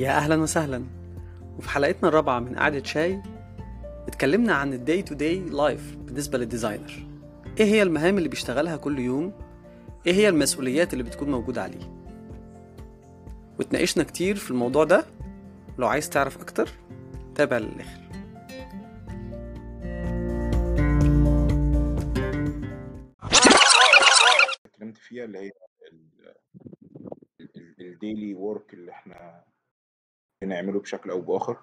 يا أهلا وسهلا. وفي حلقتنا الرابعة من قعدة شاي اتكلمنا عن ال day to day life بالنسبة لل designer إيه هي المهام اللي بيشتغلها كل يوم؟ إيه هي المسؤوليات اللي بتكون موجودة عليه؟ واتناقشنا كتير في الموضوع ده. لو عايز تعرف أكتر تابع للآخر. اتكلمت فيها اللي هي ال daily work اللي إحنا بنعمله بشكل أو بآخر.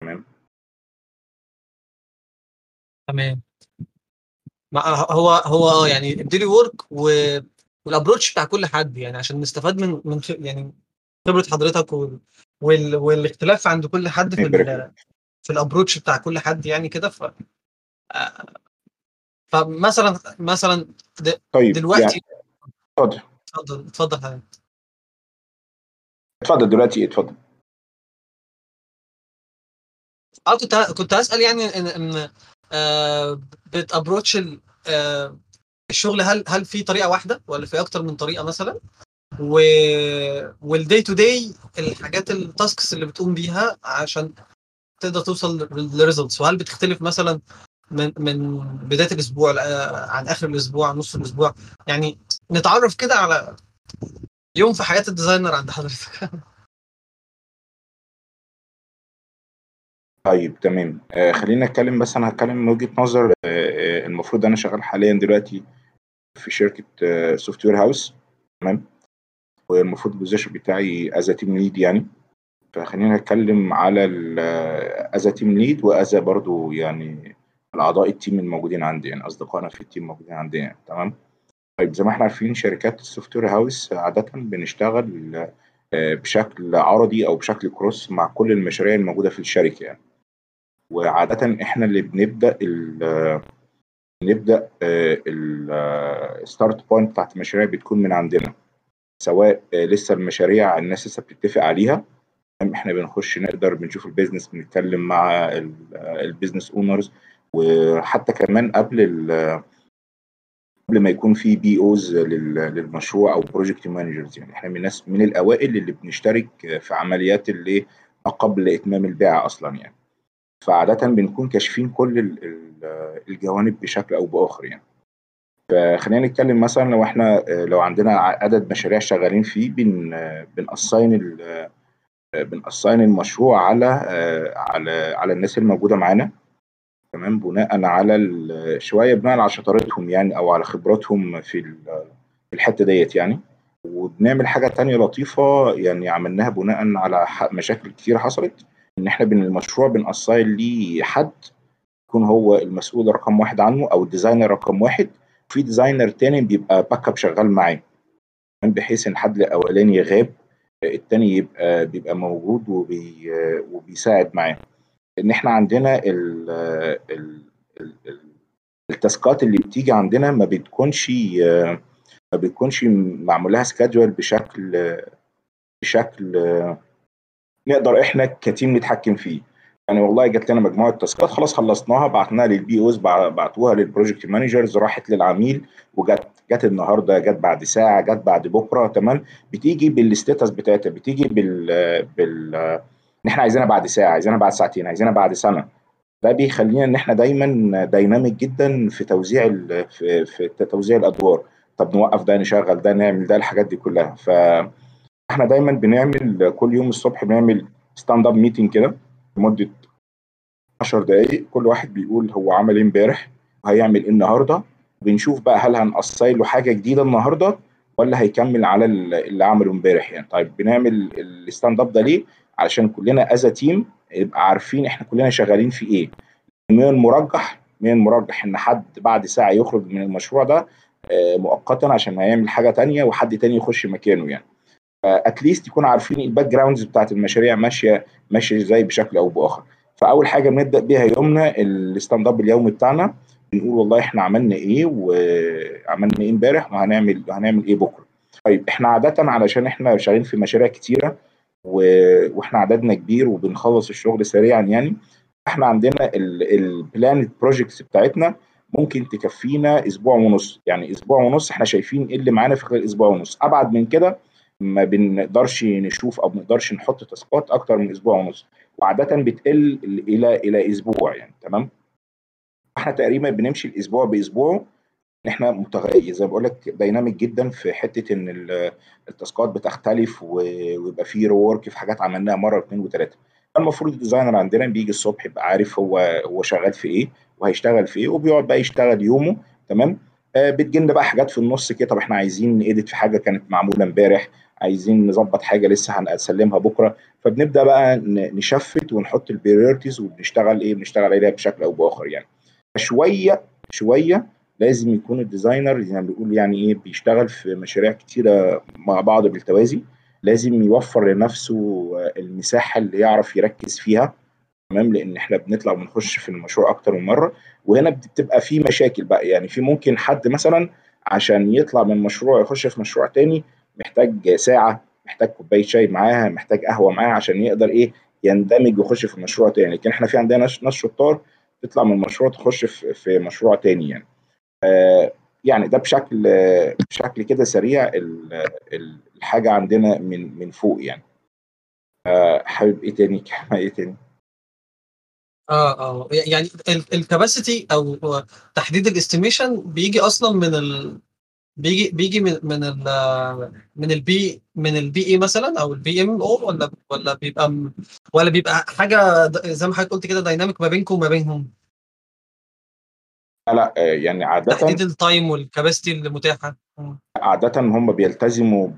تمام. تمام. ما هو هو يعني ال daily work وال approach بتاع كل حد يعني عشان نستفاد من من يعني خبرة حضرتك وال وال والاختلاف عند كل حد في ال. في ال approach بتاع كل حد يعني كده ف آه، فمثلا مثلا د- طيب يعني دلوقتي اتفضل اتفضل اتفضل حضرتك اتفضل دلوقتي اتفضل. آه كنت كنت هسأل يعني ان إن آه بت approach آه الشغل هل هل في طريقة واحدة ولا في أكتر من طريقة مثلا؟ وال day to day الحاجات ال tasks اللي بتقوم بيها عشان تقدر توصل لل results وهل بتختلف مثلا من من بداية الأسبوع ل- عن آخر الأسبوع نص الأسبوع؟ يعني نتعرف كده على يوم في حياة ال designer عند حضرتك. طيب تمام. آه خلينا نتكلم بس أنا هتكلم من وجهة نظر آه آه المفروض أنا شغال حاليا دلوقتي في شركة software house تمام؟ والمفروض ال position بتاعي as team lead يعني. فخلينا نتكلم على as team lead و as برضو يعني الأعضاء ال team الموجودين عندي يعني أصدقائنا في ال team موجودين عندي يعني. تمام؟ طيب زي ما إحنا عارفين شركات ال software house عادة بنشتغل آه، بشكل عرضي أو بشكل cross مع كل المشاريع الموجودة في الشركة يعني وعادة إحنا اللي بنبدأ ال نبدأ ال start point بتاعت المشاريع بتكون من عندنا سواء آه، لسه المشاريع الناس لسه بتتفق عليها؟ إحنا بنخش نقدر بنشوف ال business بنتكلم مع ال business owners وحتى كمان قبل قبل ما يكون في POs للمشروع أو project managers يعني إحنا من الناس من الأوائل اللي بنشترك في عمليات اللي قبل إتمام البيع أصلا يعني. فعادة بنكون كاشفين كل ال- ال- الجوانب بشكل أو بآخر يعني. فخلينا نتكلم مثلا لو إحنا لو عندنا عدد مشاريع شغالين فيه بن ال- بن assign المشروع على على على الناس الموجودة معانا. تمام بناء على شوية بناء على شطارتهم يعني أو على خبراتهم في ال- في الحتة ديت يعني. وبنعمل حاجة تانية لطيفة يعني عملناها بناء على مشاكل كتير حصلت إن إحنا بين المشروع بن assign ليه حد يكون هو المسؤول رقم واحد عنه أو ال designer رقم واحد. في designer تاني بيبقى backup شغال معاه بحيث إن الحد الأولاني غاب التاني يبقى بيبقى موجود وبي وبيساعد معاه. إن إحنا عندنا ال ال ال ال التاسكات اللي بتيجي عندنا ما بتكونش ما بتكونش معمول لها بشكل بشكل نقدر إحنا ك team نتحكم فيه. يعني والله جات لنا مجموعة تاسكات خلاص خلصناها بعتناها لل POs بعتوها لل project managers راحت للعميل وجت جت النهارده جت بعد ساعة جت بعد بكرة تمام؟ بتيجي بال status بتاعتها بتيجي بال بال ان إحنا عايزينها بعد ساعة عايزينها بعد ساعتين عايزينها بعد سنة. ده بيخلينا إن إحنا دايما dynamic جدا في توزيع في, في توزيع الأدوار. طب نوقف ده نشغل ده نعمل ده الحاجات دي كلها. فاحنا دايما بنعمل كل يوم الصبح بنعمل stand up meeting كده لمدة 10 دقائق كل واحد بيقول هو عمل إيه امبارح وهيعمل إيه النهارده. بنشوف بقى هل هنقصي له حاجة جديدة النهارده ولا هيكمل على ال- اللي عمله امبارح يعني. طيب بنعمل ال stand-up ده ليه؟ علشان كلنا as team يبقى عارفين إحنا كلنا شغالين في إيه. من المرجح من المرجح إن حد بعد ساعة يخرج من المشروع ده آه، مؤقتا عشان هيعمل حاجة تانية وحد تاني يخش مكانه يعني. at least يكونوا عارفين ال backgrounds بتاعت المشاريع ماشية ماشية إزاي بشكل أو بآخر. فأول حاجة بنبدأ بيها يومنا ال stand-up اليومي بتاعنا. بنقول والله إحنا عملنا إيه وعملنا إيه إمبارح وهنعمل هنعمل إيه بكرة. طيب إحنا عاده علشان إحنا شغالين في مشاريع كتيرة و- وإحنا عددنا كبير وبنخلص الشغل سريعا يعني إحنا عندنا ال planned projects بتاعتنا ممكن تكفينا أسبوع ونص. يعني أسبوع ونص إحنا شايفين إيه اللي معانا في خلال أسبوع ونص. أبعد من كده ما بنقدرش نشوف أو ما بنقدرش نحط taskات أكتر من أسبوع ونص. وعادة بتقل إلى إلى أسبوع يعني تمام؟ إحنا تقريبا بنمشي الأسبوع باسبوعه إحنا متغير زي ما بقول لك dynamic جدا في حتة إن ال- ال taskات بتختلف ويبقى في rework في حاجات عملناها مرة واثنين وثلاثة. المفروض ال designer عندنا بيجي الصبح يبقى عارف هو هو شغال في إيه وهيشتغل في إيه وبيقعد بقى يشتغل يومه تمام؟ آه بتجيلنا بقى حاجات في النص كده طب إحنا عايزين ن edit في حاجة كانت معمولة امبارح عايزين نظبط حاجة لسه هنسلمها بكرة. فبنبدأ بقى ن shift ونحط ال priorities وبنشتغل إيه بنشتغل عليها بشكل أو بآخر يعني. شوية شوية لازم يكون ال designer زي ما بيقول يعني إيه بيشتغل في مشاريع كتيرة مع بعض بالتوازي. لازم يوفر لنفسه المساحة اللي يعرف يركز فيها تمام؟ لأن إحنا بنطلع ونخش في المشروع أكتر من مرة وهنا بتبقى في مشاكل بقى. يعني في ممكن حد مثلا عشان يطلع من مشروع يخش في مشروع تاني محتاج ساعة محتاج كوباية شاي معاها محتاج قهوة معاها عشان يقدر إيه يندمج ويخش في مشروع تاني. لكن إحنا في عندنا ناس شطار تطلع من مشروع تخش في مشروع تاني يعني. يعني ده بشكل آه بشكل كده سريع ال- ال- الحاجة عندنا من من فوق يعني. آه حابب إيه تاني؟ إيه تاني؟ آه آه يعني ال capacity أو تحديد ال estimation بيجي أصلا من ال بيجي بيجي من من ال من ال B من ال BA مثلا أو ال PM أو ولا ولا بيبقى ولا بيبقى حاجة زي ما حضرتك قلت كده dynamic ما بينكم وما بينهم؟ لا آه يعني عادة تحديد ال time متاحة مم. عادة هم بيلتزموا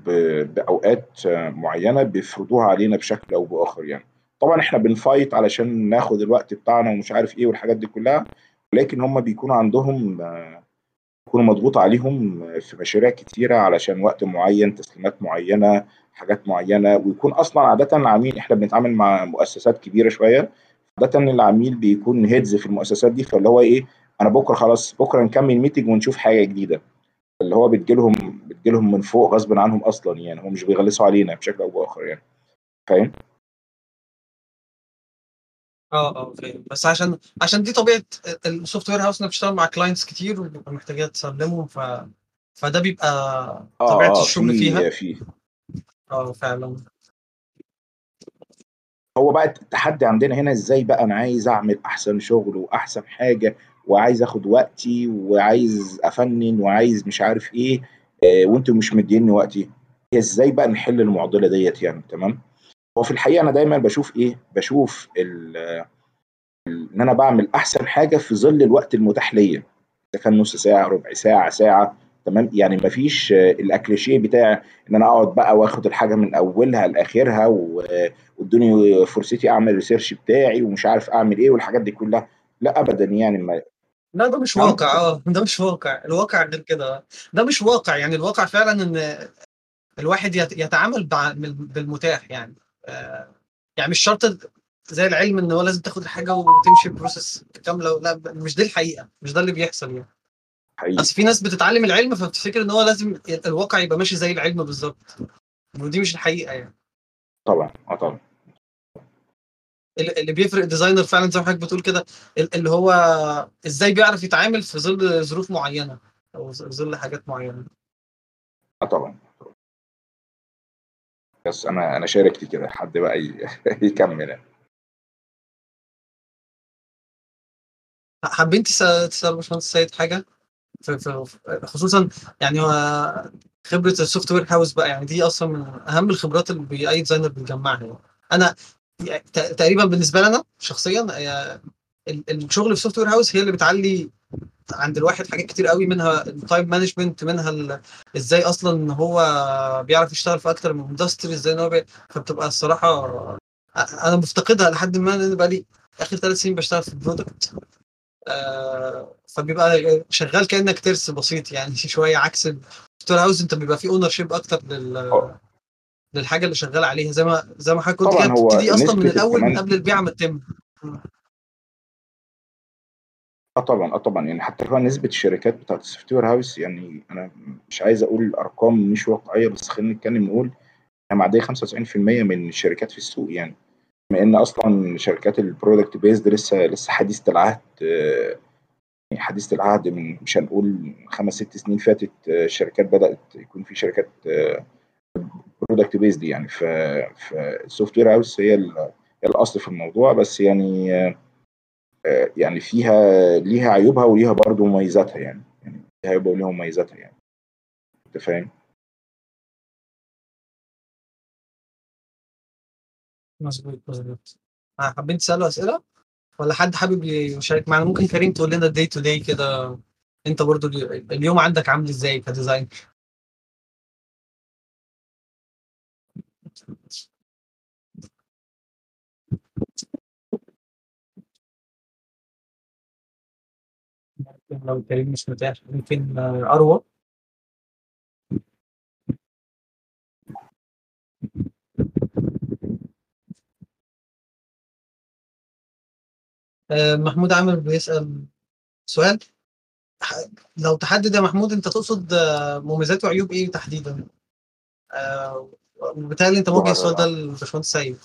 بأوقات معينة بيفرضوها علينا بشكل أو بآخر يعني طبعا إحنا بنفايت علشان ناخد الوقت بتاعنا ومش عارف إيه والحاجات دي كلها ولكن هم بيكونوا عندهم بيكونوا مضغوط عليهم في مشاريع كتيرة علشان وقت معين تسليمات معينة حاجات معينة ويكون أصلا عادة العميل إحنا بنتعامل مع مؤسسات كبيرة شوية عادة العميل بيكون هيدز في المؤسسات دي فاللي هو إيه أنا بكرة خلاص بكرة نكمل ميتنج ونشوف حاجة جديدة. اللي هو بتجيلهم بتجيلهم من فوق غصب عنهم أصلا يعني هم مش بيغلسوا علينا بشكل أو بآخر يعني. فاهم؟ آه آه فاهم. بس عشان عشان دي طبيعة السوفت وير هاوس انك بتشتغل مع clients كتير وبيبقى محتاجه تسلمهم ف فده بيبقى آه طبيعة آه الشغل فيها. في في. آه فعلا. هو بقى التحدي عندنا هنا إزاي بقى أنا عايز أعمل أحسن شغل وأحسن حاجة وعايز آخد وقتي وعايز أفنن وعايز مش عارف إيه آه وأنتوا مش مديني وقتي. إزاي بقى نحل المعضلة ديت يعني؟ تمام؟ هو في الحقيقة أنا دايما بشوف إيه؟ بشوف ال- إن أنا بعمل أحسن حاجة في ظل الوقت المتاح ليا. إذا كان نص ساعة ربع ساعة ساعة تمام؟ يعني مفيش آه، الأكليشيه بتاع إن أنا أقعد بقى وآخد الحاجة من أولها لآخرها وإدوني فرصتي أعمل ريسيرش بتاعي ومش عارف أعمل إيه والحاجات دي كلها. لا ابدا يعني لا ده مش واقع. آه ده مش واقع. الواقع غير كده ده مش واقع. يعني الواقع فعلا إن الواحد يت- يتعامل بع- بال- بالمتاح يعني. آه، يعني مش شرط زي العلم إن هو لازم تاخد الحاجة وتمشي بروسس كاملة لا ب- مش دي الحقيقة. مش ده اللي بيحصل يعني. حقيقي. أصل في ناس بتتعلم العلم فبتفتكر إن هو لازم الواقع يبقى ماشي زي العلم بالظبط. ودي مش الحقيقة يعني. طبعا آه طبعا. اللي بيفرق designer فعلا زي ما حضرتك بتقول كده ال- اللي هو إزاي بيعرف يتعامل في ظل ظروف معينة أو ظل حاجات معينة آه طبعا بس أنا أنا شاركت كده حد بقى يكمل. حابين تسأل باشمهندس سيد حاجة خصوصا يعني هو خبرة ال software house بقى يعني دي أصلا من أهم الخبرات اللي اي designer بيجمعها يعني. أنا يعني تقريبا بالنسبة لي أنا شخصيا ال- الشغل في ال software house هي اللي بتعلي عند الواحد حاجات كتير قوي منها ال time management منها إزاي أصلا إن هو بيعرف يشتغل في أكتر من industry إزاي إن هو. فبتبقى الصراحة أنا مفتقدها لحد ما لأن بقى لي آخر ثلاث سنين بشتغل في ال product آه فبيبقى شغال كأنك ترس بسيط يعني شوية عكس ال software house أنت بيبقى فيه ownership أكتر لل للحاجة اللي شغال عليها. زي ما زي ما حضرتك قلت طبعا كده هو بتبتدي أصلا من الأول من قبل البيعه ما تتم. آه طبعا آه طبعا. يعني حتى كمان نسبة الشركات بتاعت ال software house يعني أنا مش عايز أقول أرقام مش واقعية بس خلينا نتكلم نقول إنها معدية 95% من الشركات في السوق يعني. بما إن أصلا شركات ال product based لسه لسه حديثة العهد آه، يعني حديثة العهد من مش هنقول خمس ست سنين فاتت آه، الشركات بدأت يكون في شركات product based يعني ف فال software house هي ال- هي الأصل في الموضوع بس يعني آه، يعني فيها ليها عيوبها وليها برضو مميزاتها يعني يعني ليها عيوبها وليها مميزاتها يعني. أنت فاهم؟ مظبوط مظبوط. آه، حابين تسألوا أسئلة؟ ولا حد حابب يشارك معنا ممكن كريم تقول لنا ال day to day كده أنت برضو اليو- اليوم عندك عامل إزاي ك design لو كريم مش متاح ممكن أروى آه، محمود عامر بيسأل سؤال لو تحدد يا محمود أنت تقصد آه، مميزات وعيوب إيه تحديدا؟ آه، وبالتالي انت موجه السؤال ده للباشمهندس سيد.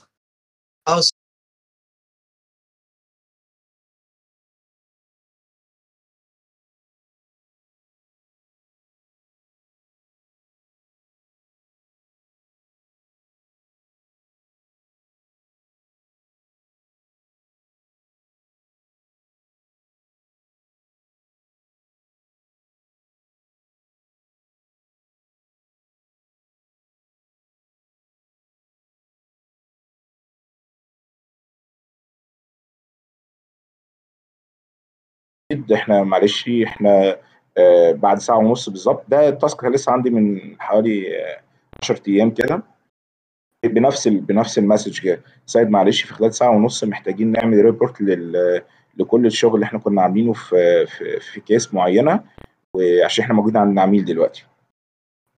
أكيد إحنا معلش إحنا آه، بعد ساعة ونص بالظبط. ده ال task كان لسه عندي من حوالي آه، 10 أيام كده. بنفس ال... بنفس ال message كده. سيد معلش في خلال ساعة ونص محتاجين نعمل report لل... لكل الشغل اللي إحنا كنا عاملينه في في, في case معينة. وعشان إحنا موجودين عند العميل دلوقتي.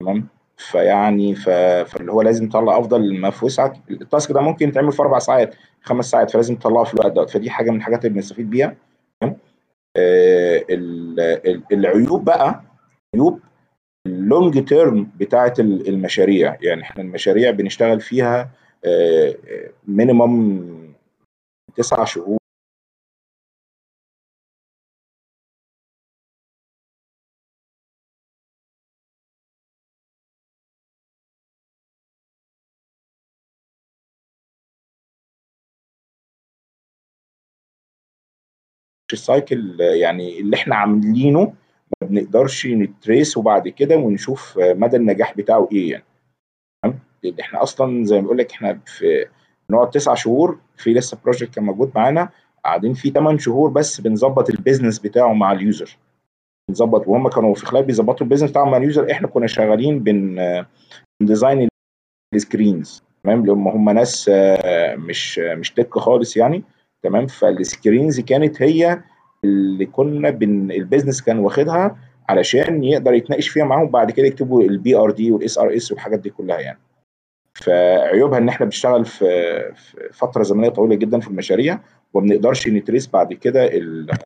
تمام؟ فيعني. فاللي هو لازم تطلع أفضل ما في وسعك. ال task ده ممكن يتعمل في أربع ساعات خمس ساعات فلازم تطلعه في الوقت ده فدي حاجة من الحاجات اللي بنستفيد بيها تمام آه، ال- ال- العيوب بقى عيوب ال long term بتاعه ال- المشاريع. يعني إحنا المشاريع بنشتغل فيها minimum تسع شهور. ال cycle يعني اللي إحنا عاملينه ما بنقدرش ن trace وبعد كده ونشوف مدى النجاح بتاعه إيه يعني. تمام؟ لأن إحنا أصلا زي ما بقول لك إحنا في نقعد تسع شهور في لسه project كان موجود معانا قاعدين فيه 8 شهور بس بنظبط ال business بتاعه مع ال user بنظبط وهم كانوا في خلال بيظبطوا ال business بتاعهم مع ال user إحنا كنا شغالين بن design ال screens تمام؟ لما هم ناس آه، مش مش tech خالص يعني. تمام؟ فال screens كانت هي اللي كنا بن ال business كان واخدها علشان يقدر يتناقش فيها معاهم بعد كده يكتبوا ال BRD وال SRS والحاجات دي كلها يعني. فعيوبها إن إحنا بنشتغل في فترة زمنية طويلة جدا في المشاريع وما بنقدرش ن trace بعد كده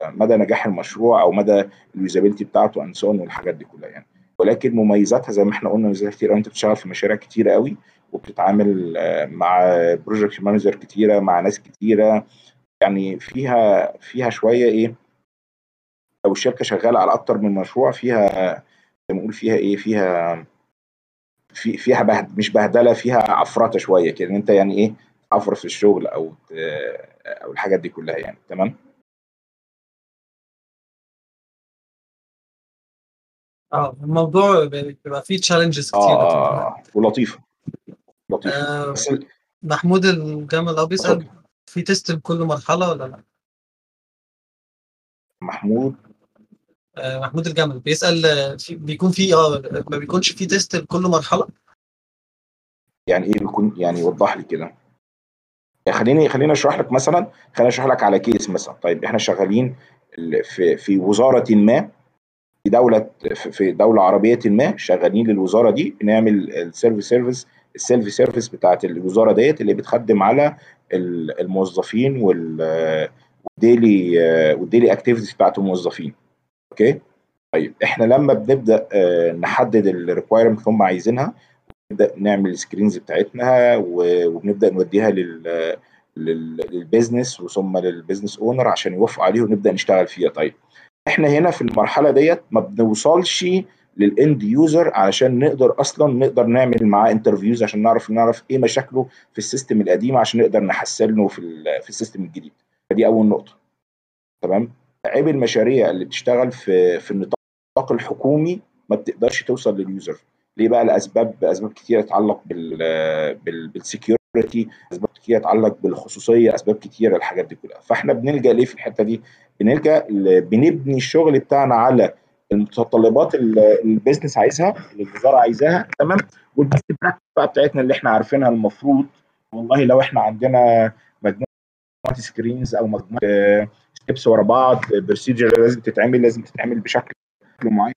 مدى نجاح المشروع أو مدى ال usability بتاعته and so on والحاجات دي كلها يعني. ولكن مميزاتها زي ما إحنا قلنا مميزاتها كتير أنت بتشتغل في مشاريع كتيرة قوي وبتتعامل آه، مع project manager كتيرة مع ناس كتيرة يعني فيها فيها شوية إيه لو الشركة شغالة على أكتر من مشروع فيها زي ما نقول فيها إيه فيها في فيها بهد مش بهدلة فيها عفرتة شوية كده إن أنت يعني إيه عفر في الشغل أو أو الحاجات دي كلها يعني تمام؟ آه الموضوع بيبقى فيه challenges كتير آه ولطيفة لطيفة. آه محمود الجمل آه بيسأل اتفضل. في test لكل مرحلة ولا لا؟ محمود. آه محمود الجمل بيسأل آه، في بيكون في آه ما بيكونش في test لكل مرحلة؟ يعني إيه بيكون؟ يعني وضح لي كده. يعني خليني خليني أشرح لك مثلا خليني أشرح لك على case مثلا. طيب إحنا شغالين ال- في في وزارة ما في دولة في دولة عربية ما شغالين للوزارة دي بنعمل ال service service ال self service بتاعت الوزارة ديت اللي بتخدم على ال- الموظفين وال وال daily وال daily activities بتاعت الموظفين. okay طيب إحنا لما بنبدأ آه، نحدد ال requirement اللي هم عايزينها نبدا نعمل ال screens بتاعتنا وبنبدأ نوديها لل لل- لل business وثم لل business owner عشان يوافقوا عليه ونبدأ نشتغل فيها. طيب إحنا هنا في المرحلة ديت ما بنوصلش لل end user علشان نقدر أصلا نقدر نعمل معاه interviews عشان نعرف نعرف إيه مشاكله في ال system القديم عشان نقدر نحسن له في في ال system الجديد. فدي أول نقطة. تمام؟ عيب المشاريع اللي بتشتغل في في النطاق الحكومي ما بتقدرش توصل لل user ليه بقى؟ لأسباب أسباب كتيرة تتعلق بال بال بال security أسباب كتيرة تتعلق بالخصوصية أسباب كتيرة الحاجات دي كلها. فإحنا بنلجأ ليه في الحتة دي؟ بنلجأ بنبني الشغل بتاعنا على المتطلبات اللي ال business عايزها اللي الوزارة عايزاها تمام؟ وال best practice بقى بتاعتنا اللي إحنا عارفينها المفروض والله لو إحنا عندنا مجموعة screens أو مجموعة steps ورا بعض procedure لازم تتعمل لازم تتعمل بشكل معين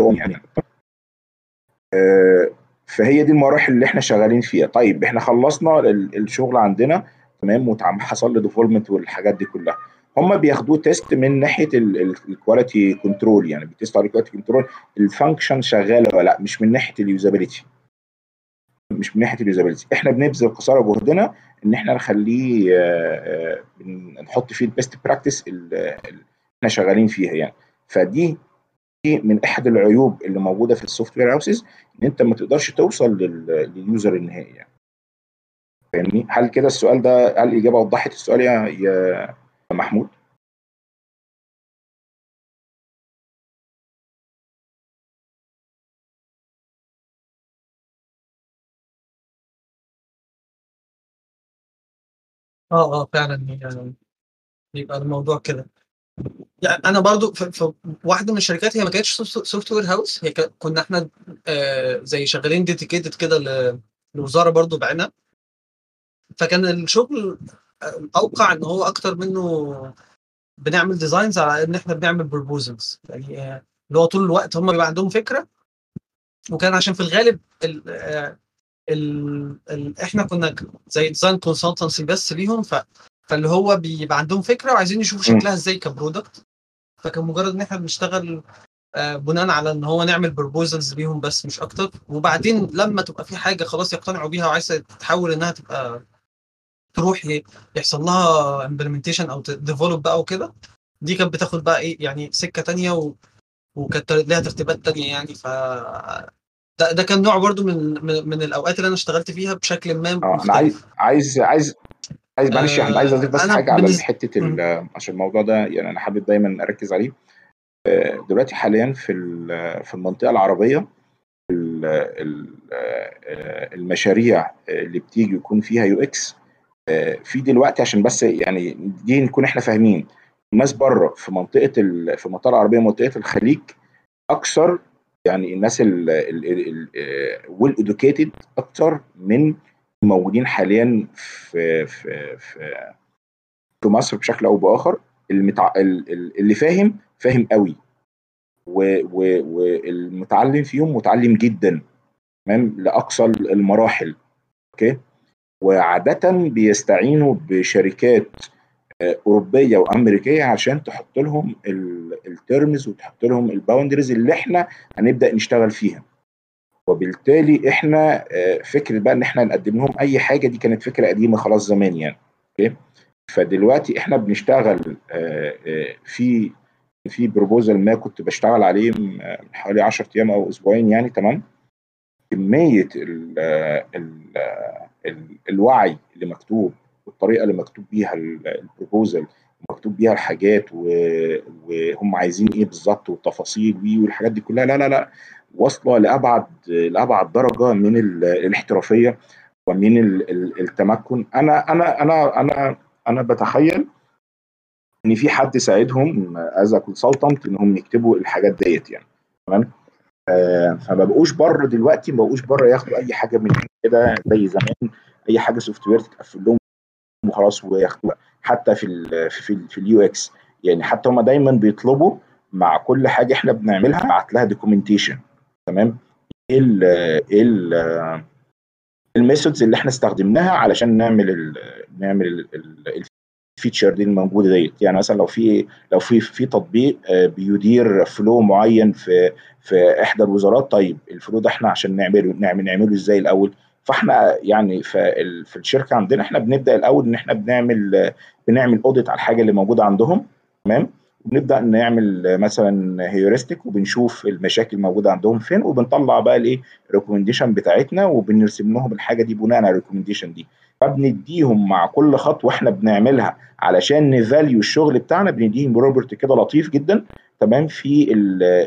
يعني. فهي دي المراحل اللي إحنا شغالين فيها. طيب إحنا خلصنا الشغل عندنا تمام؟ وحصل له development والحاجات دي كلها. هم بياخدوه test من ناحية ال quality control يعني بي test على ال quality control ال function شغالة ولا لأ مش من ناحية ال usability مش من ناحية ال usability إحنا بنبذل قصارى جهدنا إن إحنا نخليه نحط فيه ال best practice اللي إحنا شغالين فيها يعني. فدي من أحد العيوب اللي موجودة في ال software houses إن أنت ما تقدرش توصل لل user النهائي يعني. فاهمني؟ هل كده السؤال ده هل الإجابة وضحت السؤال؟ يا يا محمود. آه آه فعلا يعني يبقى الموضوع كده. يعني أنا برضو في, واحدة من الشركات هي ما كانتش software house هي كنا إحنا آه زي شغالين dedicated كده للوزاره برضو بعنا فكان الشغل اوقع إن هو أكتر منه بنعمل designs على إن إحنا بنعمل proposals يعني آه اللي هو طول الوقت هم بيبقى عندهم فكرة وكان عشان في الغالب ال ال ال إحنا كنا زي design consultancy بس ليهم ف فاللي هو بيبقى عندهم فكرة وعايزين يشوفوا شكلها إزاي ك product فكان مجرد إن إحنا بنشتغل آه بناء على إن هو نعمل proposals ليهم بس مش أكتر. وبعدين لما تبقى في حاجة خلاص يقتنعوا بيها وعايزة تتحول إنها تبقى تروح يحصل لها implementation أو develop بقى وكده. دي كانت بتاخد بقى إيه يعني سكة تانية و... وكانت لها ترتيبات تانية يعني. ف ده, ده كان نوع برضو من من, من الأوقات اللي أنا اشتغلت فيها بشكل ما آه أنا عايز عايز عايز عايز معلش أحمد عايز أضيف بس حاجة على بالنسبة- حتة ال- عشان الموضوع ده يعني أنا حابب دايما أركز عليه. آه، دلوقتي حاليا في في المنطقة العربية ال- ال- آه، المشاريع اللي بتيجي يكون فيها يو إكس في دلوقتي عشان بس يعني دي نكون إحنا فاهمين الناس بره في منطقة في المنطقة العربية منطقة الخليج أكثر يعني الناس well educated أكتر من الموجودين حاليا في في في في مصر بشكل أو بآخر. المتع... ال- ال- اللي فاهم فاهم قوي. والمتعلم فيهم متعلم جدا تمام لأقصى المراحل okay؟ وعادة بيستعينوا بشركات آه، أوروبية وأمريكية عشان تحط لهم ال terms وتحط لهم ال boundaries اللي إحنا هنبدأ نشتغل فيها. وبالتالي إحنا آه، فكرة بقى إن إحنا نقدم لهم أي حاجة دي كانت فكرة قديمة خلاص زمان يعني okay؟ فدلوقتي إحنا بنشتغل آه، في في proposal ما كنت بشتغل عليه من حوالي 10 أيام أو أسبوعين يعني تمام؟ كمية ال ال الوعي اللي مكتوب والطريقة اللي مكتوب بيها ال- proposal مكتوب بيها الحاجات وهم عايزين إيه بالظبط والتفاصيل والحاجات دي كلها. لا لا لا. واصلة لأبعد لأبعد درجة من ال- الاحترافية ومن ال- ال- التمكن. أنا أنا أنا أنا أنا بتخيل إن في حد ساعدهم as consultant إنهم يكتبوا الحاجات ديت يعني. تمام؟ آه، فما بقوش بره دلوقتي ما بقوش بره ياخدوا أي حاجة من كده زي زمان أي حاجة software تتقفل لهم وخلاص وياخدوها. حتى في ال في ال في ال UX يعني حتى هم دايما بيطلبوا مع كل حاجة إحنا بنعملها نبعت لها documentation تمام؟ إيه ال إيه ال ال methods اللي إحنا استخدمناها علشان نعمل ال نعمل ال- ال- ال feature دي الموجودة ديت. يعني مثلا لو في لو في في تطبيق آه، بيدير flow معين في في إحدى الوزارات طيب ال flow ده إحنا عشان نعمله نعمل نعمله إزاي الأول؟ فاحنا يعني في ال- في الشركة عندنا إحنا بنبدأ الأول إن إحنا بنعمل بنعمل audit على الحاجة اللي موجودة عندهم تمام؟ وبنبدا نعمل مثلا heuristic وبنشوف المشاكل موجودة عندهم فين وبنطلع بقى الإيه ال recommendation بتاعتنا وبنرسم لهم الحاجة دي بناء على ال recommendation دي. فبنديهم مع كل خطوة إحنا بنعملها علشان ن value الشغل بتاعنا بنديهم report كده لطيف جدا تمام؟ في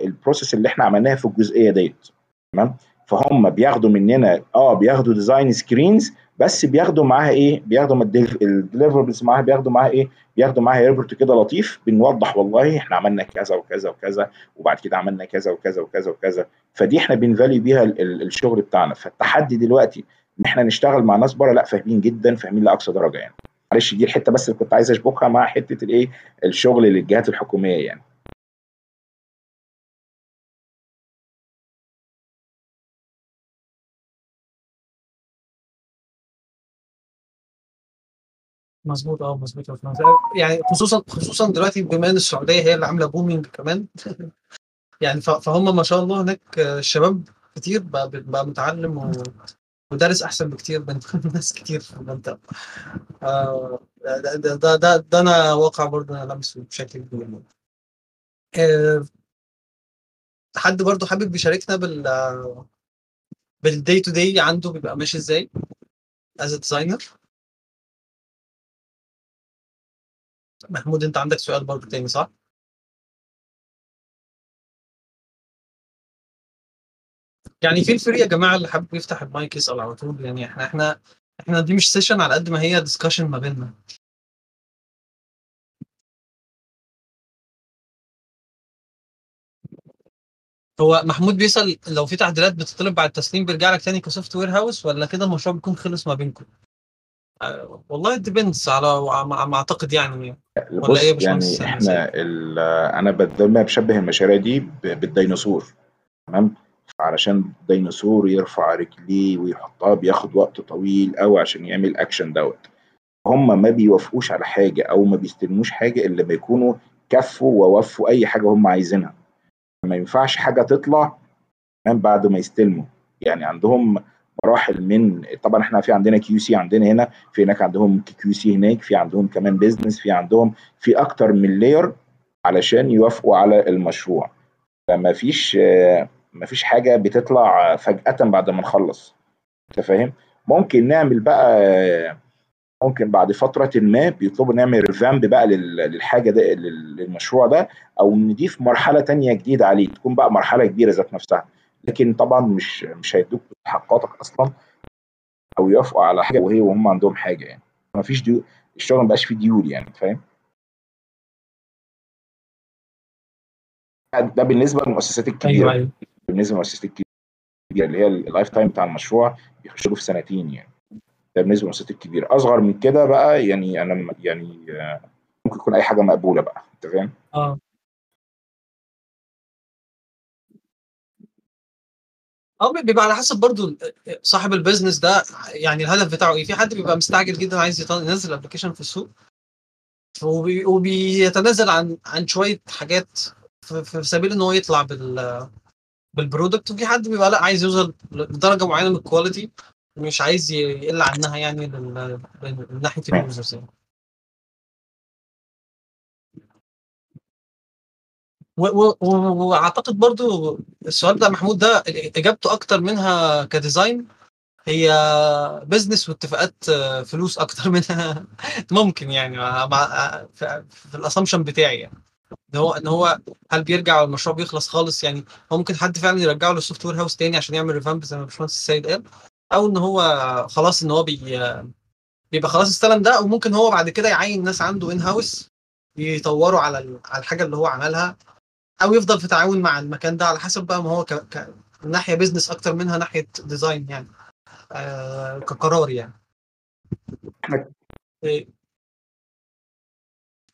ال process اللي إحنا عملناها في الجزئية ديت تمام؟ فهم بياخدوا مننا آه بياخدوا design screens بس بياخدوا معاها إيه؟ بياخدوا ال deliverables معاها بياخدوا معاها إيه؟ بياخدوا معاها report كده لطيف بنوضح والله إحنا عملنا كذا وكذا وكذا وبعد كده عملنا كذا وكذا وكذا وكذا. فدي إحنا بن value بيها الشغل بتاعنا. فالتحدي دلوقتي إن إحنا نشتغل مع ناس بره لأ فاهمين جدا فاهمين لأقصى درجة يعني. معلش دي الحتة بس اللي كنت عايز أشبكها مع حتة الإيه؟ الشغل للجهات الحكومية يعني. مظبوط آه مظبوط يعني خصوصا خصوصا دلوقتي بما إن السعودية هي اللي عاملة بومينج كمان يعني فهم ما شاء الله هناك الشباب كتير بقى, بقى متعلم و... ودارس أحسن بكتير من ناس كتير في المنطقة. آه ده, ده, ده, ده, ده أنا واقع برضه أنا لمسه بشكل كبير آه حد برضه حابب يشاركنا بال بال day to day عنده بيبقى ماشي إزاي as designer محمود انت عندك سؤال برضه تاني صح؟ يعني في ال free يا جماعة اللي حابب يفتح المايك يسأل على طول يعني إحنا إحنا إحنا دي مش session على قد ما هي discussion ما بيننا هو محمود بيسأل لو في تعديلات بتطلب بعد التسليم بيرجع لك تاني ك software house ولا كده المشروع بيكون خلص ما بينكم؟ والله depends على ما أعتقد يعني. ولا إيه يعني إحنا أنا دايما بشبه المشاريع دي بالديناصور تمام؟ علشان الديناصور يرفع رجليه ويحطها بياخد وقت طويل قوي عشان يعمل اكشن دوت. هم ما بيوافقوش على حاجة أو ما بيستلموش حاجة إلا لما يكونوا كفوا ووفوا أي حاجة هم عايزينها. ما ينفعش حاجة تطلع بعد ما يستلموا. يعني عندهم مراحل من طبعا إحنا في عندنا QC عندنا هنا في هناك عندهم QC هناك في عندهم كمان business في عندهم في أكتر من layer علشان يوافقوا على المشروع. فما فيش ما فيش حاجة بتطلع فجأة بعد ما نخلص. أنت فاهم؟ ممكن نعمل بقى ممكن بعد فترة ما بيطلبوا نعمل ريفامب بقى للحاجة ده للمشروع ده أو نضيف مرحلة تانية جديدة عليه تكون بقى مرحلة كبيرة ذات نفسها. لكن طبعا مش مش هيدوك حقاتك أصلا أو يوافقوا على حاجة وهي وهم عندهم حاجة يعني. ما فيش duel الشغل ما بقاش فيه duel يعني فاهم؟ ده بالنسبة للمؤسسات الكبيرة. أيوه أيوه. بالنسبة للمؤسسات الكبيرة اللي هي ال lifetime بتاع المشروع بيخشوا في سنتين يعني. ده بالنسبة للمؤسسات الكبيرة. أصغر من كده بقى يعني أنا يعني ممكن يكون أي حاجة مقبولة بقى أنت فاهم؟ آه. آه بيبقى على حسب برضو صاحب ال business ده يعني الهدف بتاعه إيه. في حد بيبقى مستعجل جدا عايز ينزل application في السوق. وبي وبيتنازل عن عن شوية حاجات في سبيل إن هو يطلع بال بال product وفي حد بيبقى لأ عايز يوصل لدرجة معينة من ال quality مش عايز يقل عنها يعني من ناحية ال users يعني. وأعتقد برضو السؤال ده محمود ده إجابته أكتر منها ك design. هي business واتفاقات فلوس أكتر منها ممكن يعني مع في, ال assumption بتاعي يعني. إن هو إن هو هل بيرجع المشروع بيخلص خالص؟ يعني هو ممكن حد فعلا يرجعه لل software house تاني عشان يعمل revamp زي ما باشمهندس السيد قال أو إن هو خلاص إن هو بي بيبقى خلاص استلم ده وممكن هو بعد كده يعين ناس عنده in house يطوروا على على الحاجة اللي هو عملها. أو يفضل في تعاون مع المكان ده على حسب بقى ما هو ك... ك... ناحية business أكتر منها ناحية design يعني. آه كقرار يعني.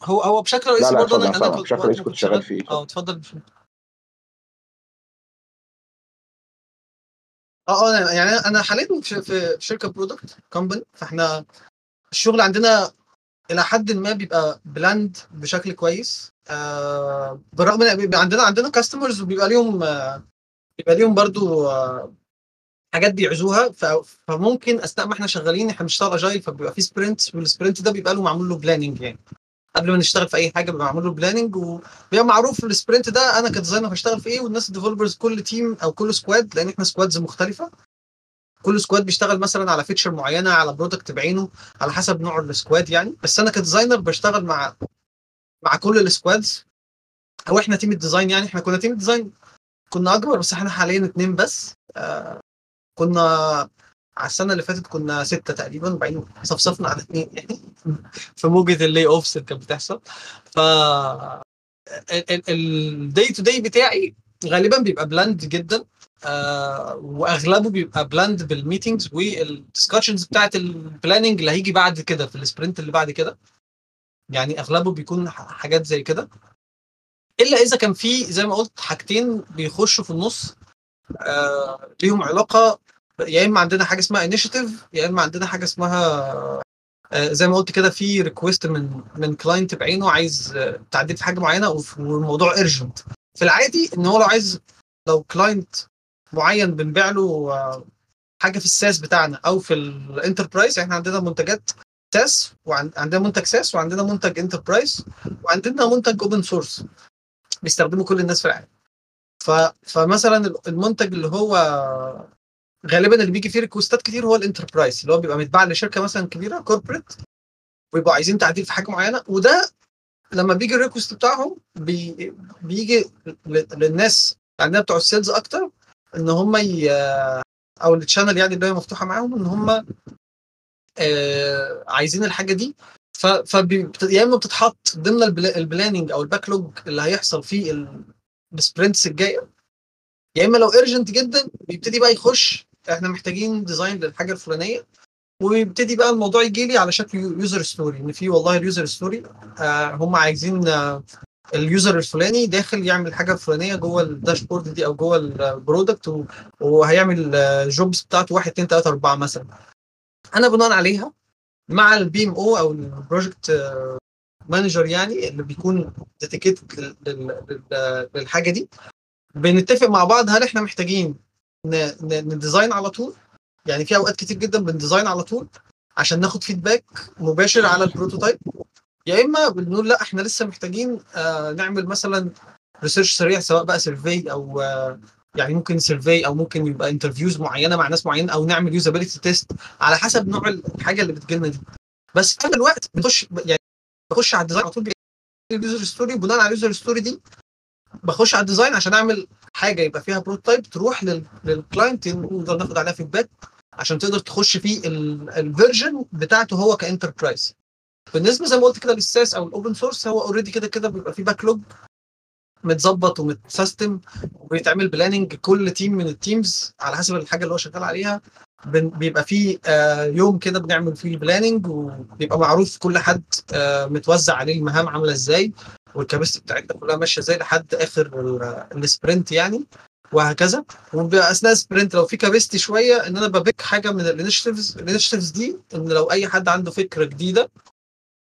هو هو بشكل رئيسي برضه أنا أنا بشكل رئيسي كنت شغال في إيه أه اتفضل. أه أه يعني أنا حاليا في شركة product company فإحنا الشغل عندنا إلى حد ما بيبقى planned بشكل كويس. آه بالرغم إن بيبقى عندنا عندنا customers وبيبقى ليهم آه بيبقى ليهم برضو آه حاجات بيعوزوها. فممكن أثناء ما إحنا شغالين إحنا بنشتغل agile فبيبقى في sprint وال sprint ده بيبقى له معمول له planning يعني. قبل ما نشتغل في أي حاجة بيبقى معمول له planning وبيبقى معروف ال sprint ده أنا ك designer هشتغل في إيه والناس ال developers كل team أو كل squad لأن إحنا squads مختلفة. كل squad بيشتغل مثلا على feature معينة على product بعينه على حسب نوع ال squad يعني. بس أنا ك designer بشتغل مع مع كل ال squads. أو إحنا team ال design يعني إحنا كنا team ال design كنا أكبر بس إحنا حاليا اتنين بس. آه كنا على السنة اللي فاتت كنا ستة تقريبا وبعدين صفصفنا على اثنين يعني. في موجة ال layoffs اللي كانت بتحصل. ف ال day to day بتاعي غالبا بيبقى planned جدا. آه وأغلبه بيبقى planned بال meetings وال discussions بتاعت ال planning اللي هيجي بعد كده في ال sprint اللي بعد كده. يعني أغلبه بيكون حاجات زي كده. إلا إذا كان في زي ما قلت حاجتين بيخشوا في النص آه ليهم علاقة يا إما عندنا حاجة اسمها initiative يا إما عندنا حاجة اسمها آه زي ما قلت كده في request من من client بعينه عايز آه، تعديل في حاجة معينة والموضوع urgent في العادي إن هو لو عايز لو client معين بنبيع له آه، حاجة في ال SaaS بتاعنا أو في ال enterprise إحنا عندنا منتجات SaaS وعندنا منتج ساس وعندنا منتج enterprise وعندنا منتج open source بيستخدمه كل الناس في العالم ف... فمثلا المنتج اللي هو غالبا اللي بيجي فيه request ات كتير هو ال enterprise اللي هو بيبقى متباع لشركة مثلا كبيرة corporate ويبقوا عايزين تعديل في حاجة معينة وده لما بيجي ال request بتاعهم بي... بيجي. للناس عندنا بتوع ال sales أكتر إن هم ي... أو ال channel يعني اللي هي مفتوحة معاهم إن هم عايزين الحاجة دي. ف... يا إما بتتحط ضمن ال pla... ال planning أو ال backlog اللي هيحصل في ال... ال sprints الجاية يا إما لو urgent جدا بيبتدي بقى يخش إحنا محتاجين design للحاجة الفلانية ويبتدي بقى الموضوع يجي لي على شكل user story إن في والله ال user story آه هم عايزين آه ال user الفلاني داخل يعمل حاجة الفلانيه جوه ال dashboard دي أو جوه ال product وهيعمل jobs بتاعته 1 2 3 4 مثلا. أنا بناء عليها مع ال PM أو أو ال project manager يعني اللي بيكون dedicated للحاجة دي. بنتفق مع بعض هل إحنا محتاجين ن design على طول؟ يعني في أوقات كتير جدا بن design على طول عشان ناخد feedback مباشر على ال prototype يا إما بنقول لأ إحنا لسه محتاجين آه نعمل مثلا research سريع سواء بقى survey أو آه يعني ممكن survey أو ممكن يبقى interviews معينة مع ناس معينة أو نعمل usability test على حسب نوع الحاجة اللي بتجيلنا دي. بس في الوقت بنخش يعني بخش على ال design على طول ال user story بناء على ال user story دي. بخش على ال design عشان أعمل حاجة يبقى فيها prototype تروح لل- لل client نقدر ناخد عليها feedback عشان تقدر تخش في ال version بتاعته هو ك enterprise بالنسبة زي ما قلت كده لل SaaS أو ال open source هو already كده كده بيبقى فيه backlog متظبط ومتسيستم وبيتعمل planning كل team من ال teams على حسب الحاجة اللي هو شغال عليها. بيبقى فيه آه، يوم كده بنعمل فيه ال planning وبيبقى معروف كل حد آه، متوزع عليه المهام عاملة إزاي وال capacity بتاعتنا كلها ماشية إزاي لحد آخر ال- sprint يعني وهكذا. وبيبقى أثناء ال sprint لو في capacity شوية إن أنا ب pick حاجة من ال initiatives ال initiatives دي إن لو أي حد عنده فكرة جديدة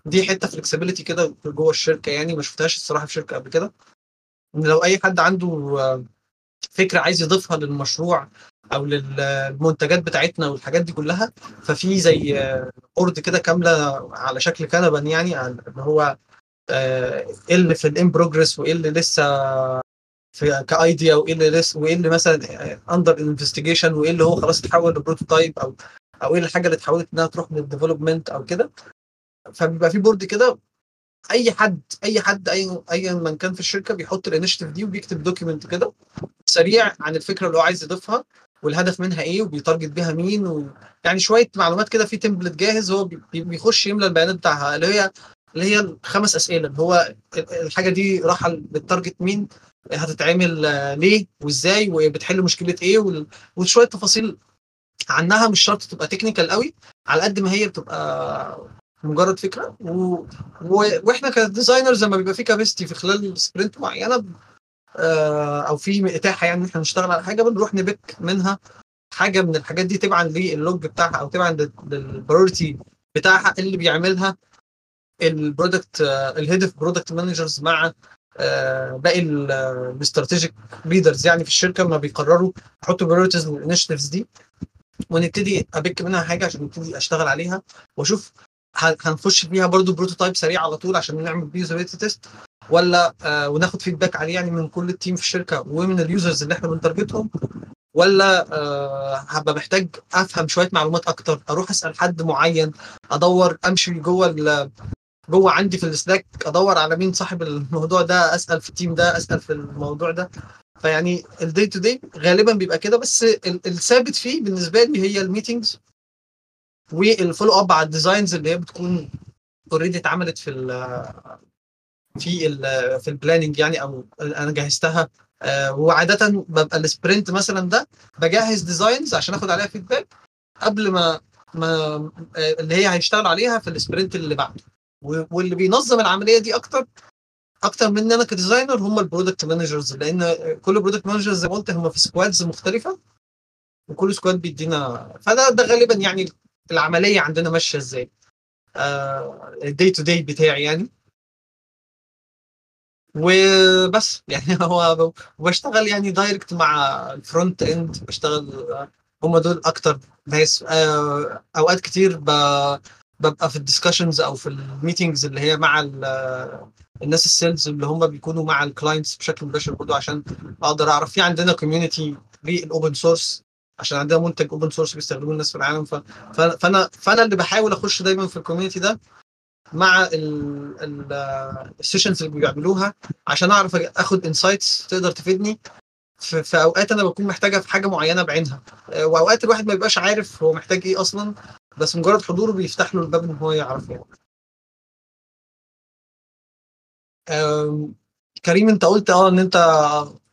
دي حتة flexibility كده جوه الشركة يعني ما شفتهاش الصراحة في شركة قبل كده. لو أي حد عنده آه، فكرة عايز يضيفها للمشروع أو للمنتجات بتاعتنا والحاجات دي كلها ففي زي board كده كاملة على شكل Kanban يعني اللي هو آه، إيه اللي في ال in progress وإيه اللي لسه في ك idea وإيه اللي لسه وإيه اللي مثلا under investigation وإيه اللي هو خلاص اتحول ل prototype أو أو إيه الحاجة اللي اتحولت إنها تروح من ال development أو كده. فبيبقى في board كده أي حد أي حد أي ايا من كان في الشركة بيحط ال initiative دي وبيكتب document كده سريع عن الفكرة اللي هو عايز يضيفها والهدف منها إيه وبي target بيها مين و... يعني شوية معلومات كده في template جاهز هو بي- بيخش يملى البيانات بتاعها اللي هي اللي هي الخمس أسئلة هو ال- الحاجة دي رايحة بال target مين هتتعمل ليه وإزاي وبتحل مشكلة إيه وال- وشوية تفاصيل عنها مش شرط تبقى technical قوي على قد ما هي بتبقى مجرد فكرة. و... و... وإحنا ك designers لما بيبقى في capacity في خلال sprint معينة آه، أو في إتاحة يعني إن إحنا نشتغل على حاجة بنروح ن pick منها حاجة من الحاجات دي تبعا للوج بتاعها أو تبعا لل priority بتاعها اللي بيعملها ال product ال head of product managers مع آه، باقي ال strategic leaders يعني في الشركة. لما بيقرروا يحطوا priorities لل initiatives دي ونبتدي ا pick منها حاجة عشان نبتدي أشتغل عليها وأشوف هنخش فيها برضو prototype سريع على طول عشان نعمل بيه usability test ولا آه وناخد feedback عليه يعني من كل ال team في الشركة ومن ال users اللي إحنا بن target هم ولا آه هبقى محتاج افهم شوية معلومات أكتر أروح اسأل حد معين ادور امشي جوه جوه عندي في ال Slack ادور على مين صاحب الموضوع ده اسأل في ال team ده اسأل في الموضوع ده. فيعني ال day to day غالبا بيبقى كده بس ال- الثابت فيه بالنسبة لي هي ال meetings وال follow up على ال designs اللي هي بتكون already اتعملت في ال في ال في ال planning يعني أو أنا جهزتها. آه، وعادة ببقى ال sprint مثلا ده بجهز designs عشان آخد عليها feedback قبل ما ما آه، اللي هي هيشتغل عليها في ال sprint اللي بعده. واللي بينظم العملية دي أكتر أكتر من أنا ك designer هم ال product managers لأن كل product managers زي ما قلت هم في squads مختلفة وكل squad بيدينا فده ده غالبا يعني العملية عندنا ماشية إزاي؟ ال day to day بتاعي يعني. وبس يعني هو بشتغل يعني direct مع ال front end بشتغل هم دول أكتر ناس. آه، أوقات كتير ببقى في ال discussions أو في ال meetings اللي هي مع ال- الناس ال sales اللي هم بيكونوا مع ال clients بشكل مباشر برضه عشان أقدر أعرف. في عندنا community لل open source عشان عندنا منتج open source بيستخدموه الناس في العالم. فأنا فأنا اللي بحاول أخش دايما في ال community ده مع ال sessions اللي بيعملوها عشان أعرف أخد insights تقدر تفيدني في, في أوقات أنا بكون محتاجها في حاجة معينة بعينها. وأوقات الواحد ما يبقاش عارف هو محتاج إيه أصلا بس مجرد حضوره بيفتح له الباب إن هو يعرف آم، كريم أنت قلت آه إن أنت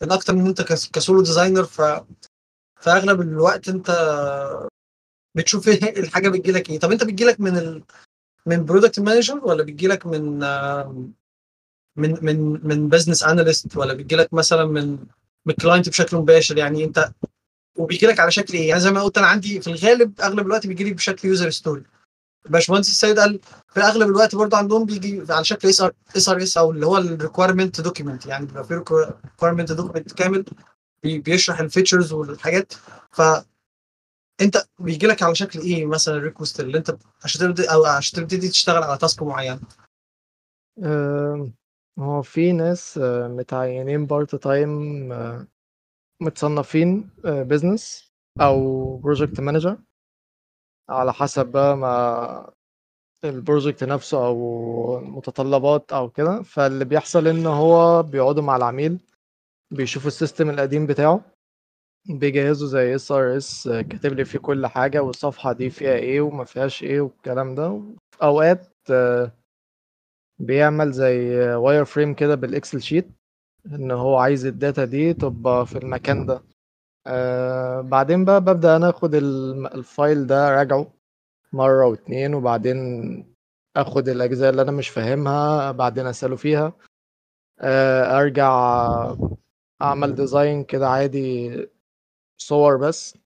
إن أكتر من أنت ك s- ك solo designer ف في أغلب الوقت أنت بتشوف إيه الحاجة بتجيلك إيه. طب أنت بتجيلك من ال... من product manager ولا بتجيلك من آم، من من من business analyst ولا بيجيلك مثلا من من client بشكل مباشر؟ يعني أنت وبيجيلك على شكل إيه؟ يعني زي ما قلت أنا عندي في الغالب أغلب الوقت بيجي لي بشكل user story باشمهندس السيد قال في أغلب الوقت برضه عندهم بيجي على شكل SR SRS أو اللي هو ال requirement document يعني بيبقى في requirement document كامل بيشرح ال features والحاجات ف انت بيجي لك على شكل إيه مثلا ال request اللي انت عشان تبتدي أو عشان تبتدي تشتغل على task معين؟ هو في ناس آه، متعينين part time آه، متصنفين business أو project manager على حسب بقى ما ال project نفسه أو متطلبات أو كده فاللي بيحصل إن هو بيقعدوا مع العميل بيشوفوا ال system القديم بتاعه بيجهزوا زي SRS كاتب لي فيه كل حاجة والصفحة دي فيها إيه وما فيهاش إيه والكلام ده. في أوقات آه، بيعمل زي wireframe كده بال Excel sheet إن هو عايز ال data دي تبقى في المكان ده. آه بعدين بقى ببدأ أنا آخد ال file ده راجعه مرة واتنين وبعدين آخد الأجزاء اللي أنا مش فاهمها بعدين أسأله فيها. آه أرجع أعمل design كده عادي صور بس.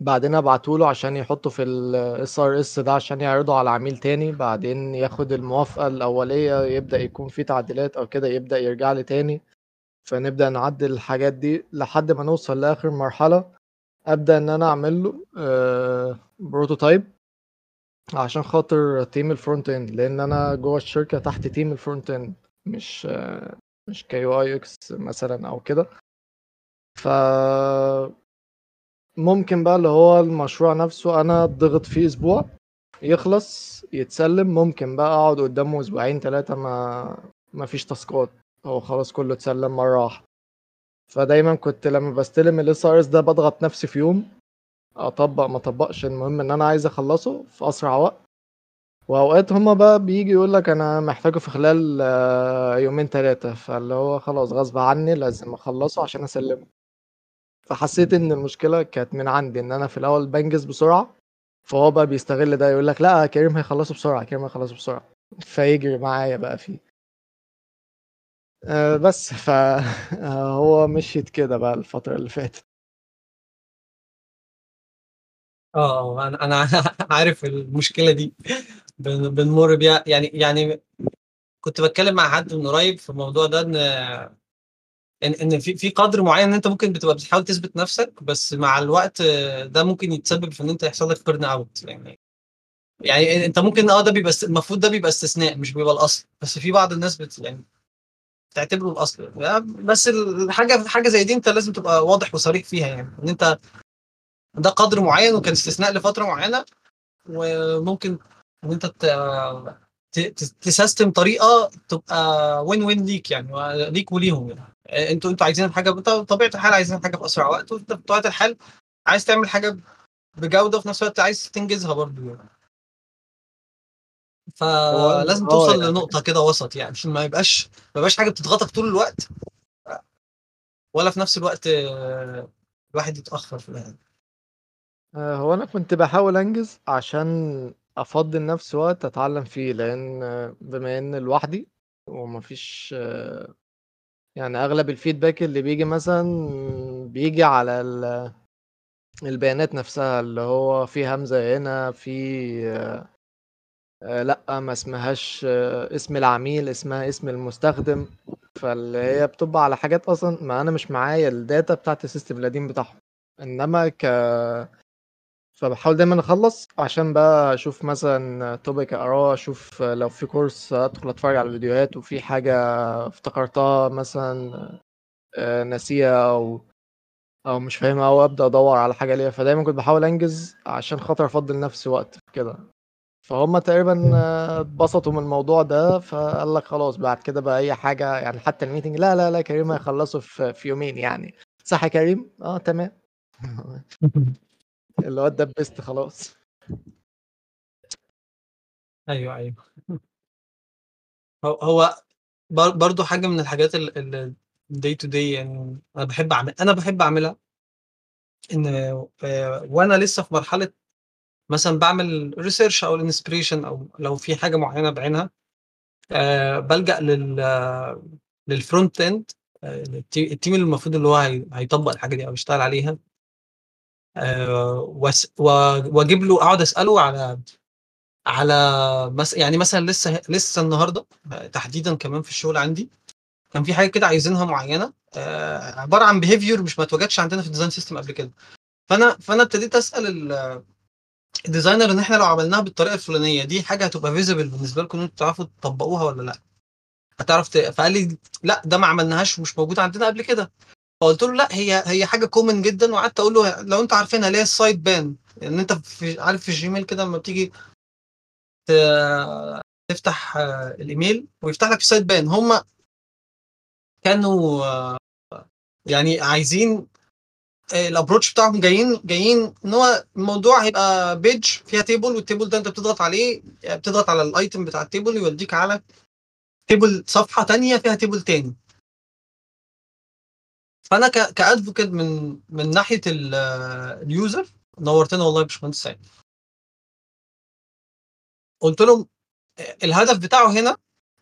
بعدين ابعتهوله عشان يحطه في ال SRS ده عشان يعرضه على عميل تاني. بعدين ياخد الموافقة الأولية يبدأ يكون في تعديلات أو كده يبدأ يرجع لي تاني. فنبدأ نعدل الحاجات دي لحد ما نوصل لآخر مرحلة. أبدأ إن أنا أعمل له prototype عشان خاطر team ال front end لأن أنا جوه الشركة تحت team ال front end مش آه، مش ك UI UX مثلا أو كده. ف ممكن بقى اللي هو المشروع نفسه أنا اتضغط فيه أسبوع يخلص يتسلم. ممكن بقى أقعد قدامه أسبوعين ثلاثة ما ما فيش تاسكات. هو خلاص كله اتسلم مرة واحدة. فدايما كنت لما بستلم ال SRS ده بضغط نفسي في يوم. أطبق ما أطبقش. المهم إن أنا عايز أخلصه في أسرع وقت. وأوقات هما بقى بيجي يقول لك أنا محتاجه في خلال آه، يومين ثلاثة فاللي هو خلاص غصب عني لازم أخلصه عشان أسلمه. فحسيت إن المشكلة كانت من عندي إن أنا في الأول بنجز بسرعة فهو بقى بيستغل ده يقول لك لا كريم هيخلصه بسرعة كريم هيخلصه بسرعة. فيجري معايا بقى فيه. أه بس فهو مشيت كده بقى الفترة اللي فاتت. آه أنا أنا عارف المشكلة دي. بنمر بيها. يعني يعني كنت بتكلم مع حد من قريب في الموضوع ده إن إن إن في في قدر معين إن أنت ممكن بتبقى بتحاول تثبت نفسك بس مع الوقت ده ممكن يتسبب في إن أنت يحصل لك burn out يعني يعني أنت ممكن آه ده بيبقى المفروض ده بيبقى استثناء مش بيبقى الأصل. بس في بعض الناس بت يعني تعتبره الأصل. بس الحاجة حاجة زي دي أنت لازم تبقى واضح وصريح فيها يعني. إن أنت ده قدر معين وكان استثناء لفترة معينة وممكن إن أنت تسيستم طريقة تبقى وين وين ليك يعني ليك وليهم يعني أنتوا أنتوا عايزين حاجة طبيعة الحال عايزين حاجة في اسرع وقت وأنت بطبيعه الحال عايز تعمل حاجة بجودة وفي نفس الوقت عايز تنجزها برضه يعني. فلازم آه، توصل يعني. لنقطة كده وسط يعني عشان ما يبقاش ما يبقاش حاجة بتضغطك طول الوقت ولا في نفس الوقت آه، الواحد يتأخر في الهدف آه، هو أنا كنت بحاول أنجز عشان افضي لنفسي وقت أتعلم فيه آه، بما إن لوحدي ومفيش يعني أغلب ال feedback اللي بيجي مثلا بيجي على ال- البيانات نفسها اللي هو في همزة هنا في آه، لأ ما اسمهاش آه، اسم العميل اسمها اسم المستخدم فاللي هي بتبقى على حاجات أصلا ما أنا مش معايا ال data بتاعت ال system القديم بتاعهم. إنما ك فبحاول دايما أخلص عشان بقى أشوف مثلا topic أقراه أشوف لو في course أدخل أتفرج على الفيديوهات وفي حاجة افتكرتها مثلا آه، ناسيها أو أو مش فاهمها أو أبدأ أدور على حاجة ليها. فدايما كنت بحاول أنجز عشان خاطر أفضل لنفسي وقت كده. فهم تقريبا آه، اتبسطوا من الموضوع ده. فقال لك خلاص بعد كده بقى أي حاجة يعني حتى ال meeting لا لا لا كريم هيخلصوا في في يومين يعني. صح يا كريم؟ آه تمام. اللي هو اتدبست خلاص. أيوه أيوه. هو هو بر- برضو حاجة من الحاجات ال day to day يعني أنا بحب اعمل أنا بحب أعملها إن آه، وأنا لسه في مرحلة مثلا بعمل research أو ال inspiration أو لو في حاجة معينة بعينها آه، بلجأ لل لل front end ال team اللي المفروض اللي هو هي- هيطبق الحاجة دي أو يشتغل عليها. آه، وأجيب له أقعد أسأله على على مس يعني مثلا لسه لسه النهارده آه، تحديدا كمان في الشغل عندي كان في حاجة كده عايزينها معينة آه، عبارة عن behavior مش ما اتوجدش عندنا في ال design system قبل كده فأنا فأنا ابتديت أسأل ال- ال designer إن إحنا لو عملناها بالطريقة الفلانية دي حاجة هتبقى feasible بالنسبة لكم أنتوا تعرفوا تطبقوها ولا لأ هتعرف. فقال لي لا ده ما عملناهاش ومش موجود عندنا قبل كده فقلت له لا هي هي حاجة common جدا وقعدت أقول له لو أنتوا عارفينها اللي هي ال side pane ان أنت في عارف في ال Gmail كده لما بتيجي. تفتح آه، الإيميل ويفتح لك side pane هم كانوا آه، يعني عايزين آه، ال approach بتاعهم جايين جايين إن هو الموضوع هيبقى page فيها table وال table ده أنت بتضغط عليه آه، بتضغط على ال item بتاع ال table يوديك على table صفحة تانية فيها table تاني فانا ك advocate من من ناحية ال- ال user نورتنا والله يا باشمهندس سعيد. قلت لهم الهدف بتاعه هنا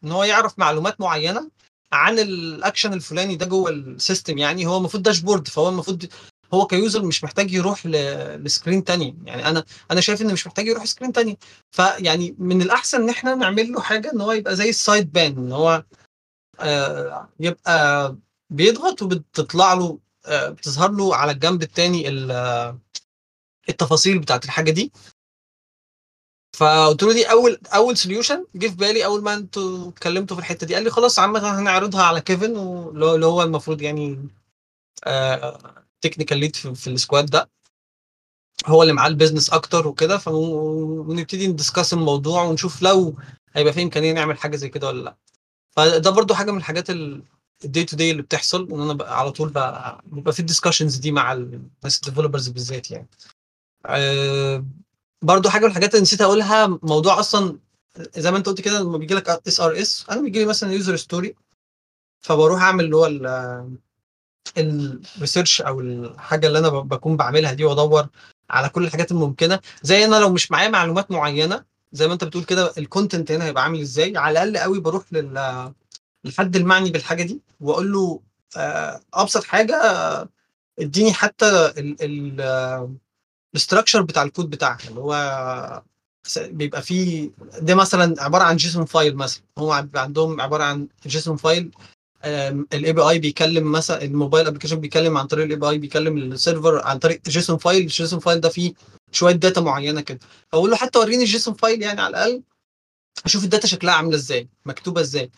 إن هو يعرف معلومات معينة عن الاكشن الفلاني ده جوه ال system يعني هو المفروض dashboard فهو المفروض هو ك user مش محتاج يروح ل screen تاني. يعني أنا أنا شايف إن مش محتاج يروح screen تاني. فيعني من الأحسن إن إحنا نعمل له حاجة إن هو يبقى زي ال side pane إن هو آه يبقى بيضغط وبتطلع له آه بتظهر له على الجنب التاني ال- آه، التفاصيل بتاعت الحاجة دي. فقلت له دي أول أول solution جه في بالي أول ما أنتوا اتكلمتوا في الحتة دي. قال لي خلاص عامه هنعرضها على كيفن اللي هو المفروض يعني technical lead في, في ال squad ده. هو اللي معاه ال business أكتر وكده ف- ونبتدي ن discuss الموضوع ونشوف لو هيبقى في إمكانية نعمل حاجة زي كده ولا لأ. فده برضو حاجة من الحاجات ال day to day اللي بتحصل ان أنا بقى على طول بقى بيبقى في ال discussions دي مع الناس ال developers بالذات يعني. آه، برضو حاجة من الحاجات اللي نسيت أقولها موضوع أصلا زي ما أنت قلت كده لما بيجي لك SRS أنا بيجي لي مثلا user story فبروح أعمل اللي هو ال research أو الحاجة اللي أنا بكون بعملها دي وأدور على كل الحاجات الممكنة. زي أنا لو مش معايا معلومات معينة زي ما أنت بتقول كده ال content هنا هيبقى عامل إزاي؟ على الأقل قوي بروح لل للحد المعني بالحاجة دي وأقول له آه، أبسط حاجة آه، اديني حتى ال structure بتاع الكود بتاعك اللي هو بيبقى فيه ده مثلا عبارة عن JSON file مثلا هو عندهم عبارة عن JSON file ال API بيكلم مثلا ال mobile application بيكلم عن طريق ال API بيكلم ال server عن طريق JSON file ال JSON file ده فيه شوية data معينة كده. فاقول له حتى وريني ال JSON file يعني على الأقل أشوف ال data شكلها عاملة إزاي مكتوبة إزاي.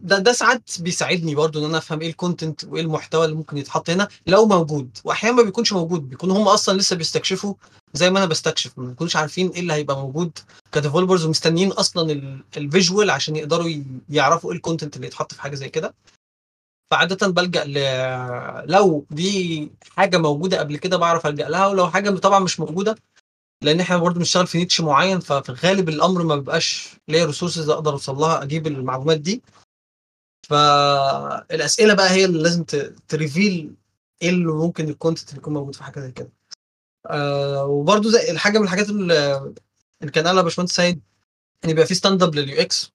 ده ده ساعات بيساعدني برضو إن أنا أفهم إيه ال content وإيه المحتوى اللي ممكن يتحط هنا لو موجود. واحيانا ما بيكونش موجود بيكونوا هم أصلا لسه بيستكشفوا زي ما أنا بستكشف ما بيكونوش عارفين إيه اللي هيبقى موجود ك developers ومستنيين أصلا ال visual عشان يقدروا يعرفوا إيه ال content اللي يتحط في حاجة زي كده. فعادة بلجأ ل... لو دي حاجة موجودة قبل كده بعرف ألجأ لها ولو حاجة طبعا مش موجودة لأن إحنا برضه بنشتغل في niche معين ففي الغالب الأمر ما بيبقاش ليا resources أقدر أوصل لها أجيب المعلومات دي. فالأسئلة بقى هي اللي لازم ت reveal إيه اللي ممكن ال content اللي يكون موجود في حاجة زي كده. آه وبرده زي الحاجة من الحاجات اللي كان قالها باشمهندس سيد إن يبقى في stand up لل UX.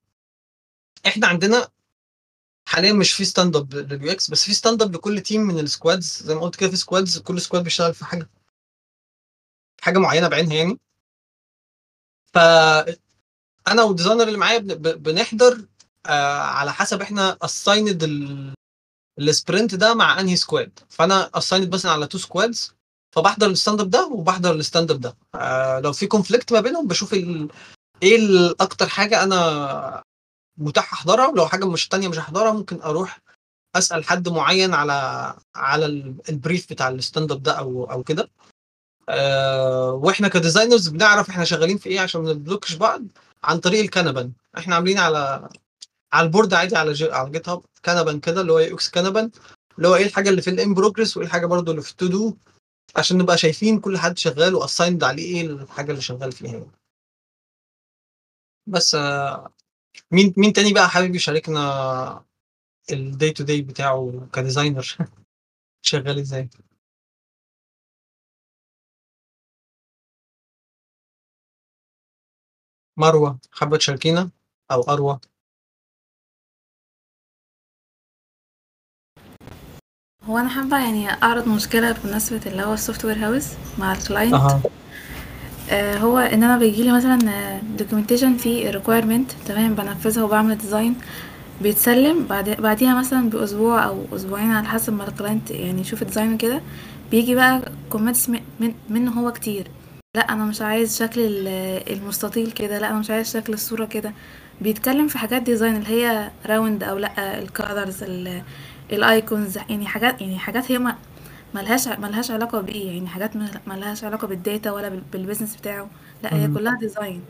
إحنا عندنا حاليا مش في stand up لل UX بس في stand up لكل team من ال squads زي ما قلت كده في squads كل squad بيشتغل في حاجة حاجة معينة بعينها يعني. ف أنا وال designer اللي معايا بنحضر آه على حسب إحنا assigned ال sprint ده مع انهي squad فانا assigned مثلا على two squads فبحضر ال stand up ده وبحضر ال stand up ده. آه لو في conflict ما بينهم بشوف ال... إيه أكتر حاجة أنا متاح احضرها. ولو حاجة مش تانية مش هحضرها ممكن أروح اسأل حد معين على على ال- ال brief بتاع ال stand up ده أو أو كده. آه وإحنا ك designers بنعرف إحنا شغالين في إيه عشان ما ن block ش بعض عن طريق ال Kanban إحنا عاملين على على ال board عادي على جي... على GitHub Kanban كده اللي هو UX Kanban اللي هو إيه الحاجة اللي في ال in progress وإيه الحاجة برضو اللي في ال to do عشان نبقى شايفين كل حد شغال و assigned عليه إيه الحاجة اللي شغال فيها. بس آه، مين مين تاني بقى حابب يشاركنا ال day to day بتاعه ك designer؟ شغال إزاي؟ مروة حابة تشاركينا؟ أو اروى هو أنا حابة يعني أعرض مشكلة بمناسبة اللي هو ال software house مع ال client أها. آه هو إن أنا بيجيلي مثلا documentation في requirement تمام بنفذها وبعمل design بيتسلم. بعد بعديها مثلا بأسبوع أو أسبوعين على حسب ما ال client يعني يشوف ال design كده بيجي بقى comments من منه هو كتير. لا أنا مش عايز شكل ال- المستطيل كده لا أنا مش عايز شكل الصورة كده. بيتكلم في حاجات design اللي هي round أو لا ال colors ال icons يعني حاجات يعني حاجات هي ما ملهاش ملهاش علاقة بإيه يعني حاجات مل- ملهاش علاقة بال data ولا بال- بال business بتاعه. لا هي مم. كلها design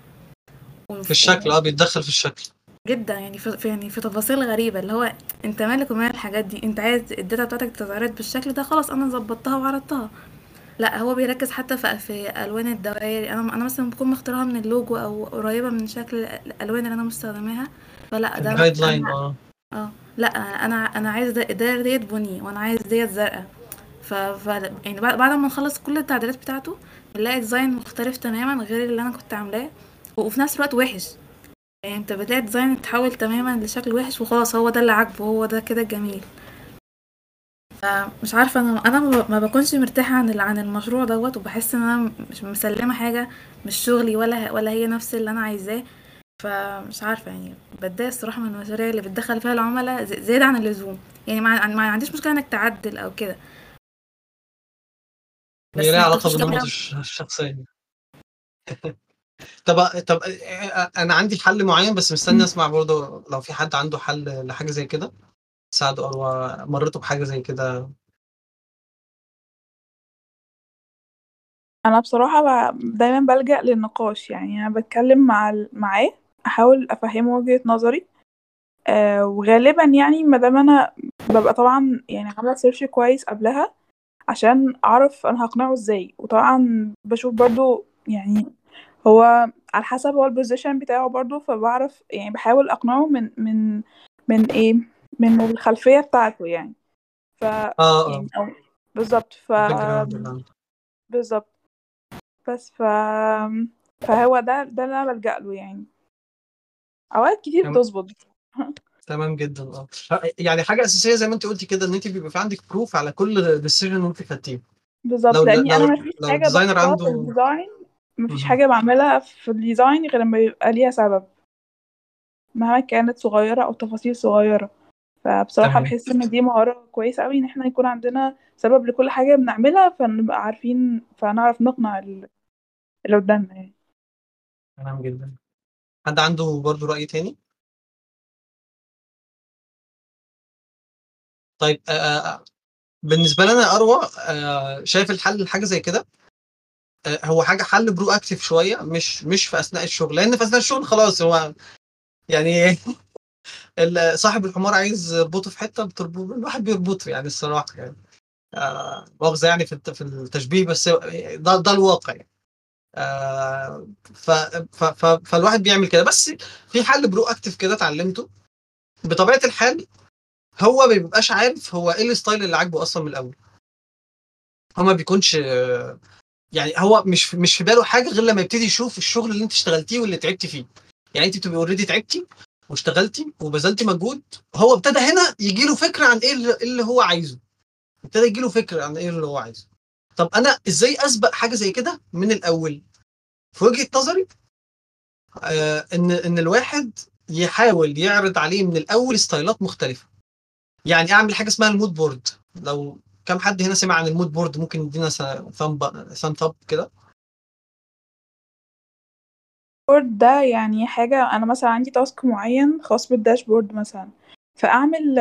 في الشكل آه بيتدخل في الشكل. جدا يعني في في- يعني في تفاصيل غريبة اللي هو أنت مالك ومال الحاجات دي؟ أنت عايز ال data بتاعتك تتعرض بالشكل ده خلاص أنا ظبطتها وعرضتها. لا هو بيركز حتى في في ألوان الدوائر. أنا أنا مثلا بكون مختارها من اللوجو أو قريبة من شكل الألوان اللي أنا مستخدماها. فلا ده ال guideline آه. آه. لا أنا أنا عايز ده- الدايره ديت بني وأنا عايز ديت زرقاء. ف... ف يعني بعد ما نخلص كل التعديلات بتاعته بنلاقي design مختلف تماما غير اللي أنا كنت عاملاه وفي نفس الوقت وحش. يعني انت بتلاقي design اتحول تماما لشكل وحش وخلاص هو ده اللي عاجبه هو ده كده جميل. مش عارفة أنا أنا ما بكونش مرتاحة عن عن المشروع دوت وبحس ان أنا مش مسلمة حاجة مش شغلي ولا ولا هي نفس اللي أنا عايزاه. فمش عارفة يعني بتضايق الصراحة من المشاريع اللي بتدخل فيها العملاء ز- زيادة عن اللزوم. يعني ما, ما عنديش مشكلة إنك تعدل أو كده. بس هي ليها علاقة بالنمط الشخصية. طب طب أنا عندي حل معين بس مستني أسمع برضه لو في حد عنده حل لحاجة زي كده. ساعده أو مريته بحاجة زي كده. أنا بصراحة ب... دايما بلجأ للنقاش. يعني أنا بتكلم مع معاه أحاول افهمه وجهة نظري. آه وغالبا يعني ما دام أنا ببقى طبعا يعني عاملة search كويس قبلها عشان أعرف أنا هقنعه إزاي. وطبعا بشوف برضو يعني هو على حسب هو ال position بتاعه برضو فبعرف يعني بحاول أقنعه من من من إيه من الخلفية بتاعته يعني. ف آه آه. يعني أو ف اللي بالظبط. بس ف فهو ده ده اللي أنا بلجأ له يعني. أوقات كتير تمام. بتظبط. تمام جدا. آه. يعني حاجة أساسية زي ما أنت قلتي كده إن أنت بيبقى في عندك proof على كل decision أنت خدتيه. بالظبط لو لاني لو أنا مفيش لو حاجة ال designer بحطها عنده في ال design مفيش مهم. حاجة بعملها في ال design غير لما يبقى ليها سبب. مهما كانت صغيرة أو تفاصيل صغيرة. فبصراحة تمام. بحس إن دي مهارة كويسة قوي إن إحنا يكون عندنا سبب لكل حاجة بنعملها فنبقى عارفين فنعرف نقنع ال- اللي قدامنا يعني. تمام جدا. حد عنده برضو رأي تاني؟ طيب آه، آه، بالنسبة لنا يا أروى آه، شايف الحل لحاجة زي كده؟ آه، هو حاجة حل proactive شوية مش مش في أثناء الشغل لأن في أثناء الشغل خلاص هو يعني صاحب الحمار عايز يربطه في حتة بتربطه الواحد بيربطه يعني الصراحة يعني آه، مؤاخذة يعني في في التشبيه بس ده ده الواقع يعني. آه، ف فالواحد بيعمل كده. بس في حل proactive كده اتعلمته. بطبيعة الحال هو ما بيبقاش عارف هو إيه ال style اللي عاجبه أصلا من الأول. هو ما بيكونش يعني هو مش مش في باله حاجة غير لما يبتدي يشوف الشغل اللي أنت اشتغلتيه واللي تعبتي فيه. يعني أنت بتبقي already تعبتي واشتغلتي وبذلتي مجهود هو ابتدى هنا يجي له فكرة عن إيه اللي هو عايزه. ابتدى يجي له فكرة عن إيه اللي هو عايزه. طب أنا إزاي أسبق حاجة زي كده من الأول؟ في وجهة نظري آه إن إن الواحد يحاول يعرض عليه من الأول style ات مختلفة. يعني أعمل حاجة اسمها ال mood board. لو كم حد هنا سمع عن ال mood board ممكن يدينا thumb thumb كده. ال dashboard ده يعني حاجة أنا مثلا عندي task معين خاص بال dashboard مثلا. فأعمل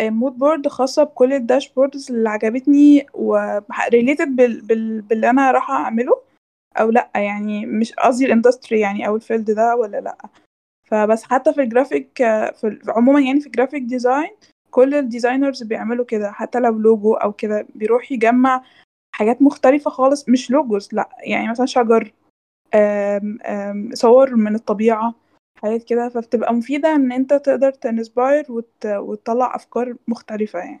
mood board خاصة بكل ال dashboards اللي عجبتني و related بال... بال... باللي أنا رايحة أعمله أو لأ يعني مش قصدي ال industry يعني أو ال field ده ولا لأ. فبس حتى في الجرافيك آه، في ال- عموما يعني في ال graphic design كل ال designers بيعملوا كده. حتى لو لوجو أو كده بيروح يجمع حاجات مختلفة خالص مش logos لأ يعني مثلا شجر آم، آم، صور من الطبيعة حاجات كده فبتبقى مفيدة إن أنت تقدر ت inspire وت... وتطلع أفكار مختلفة يعني.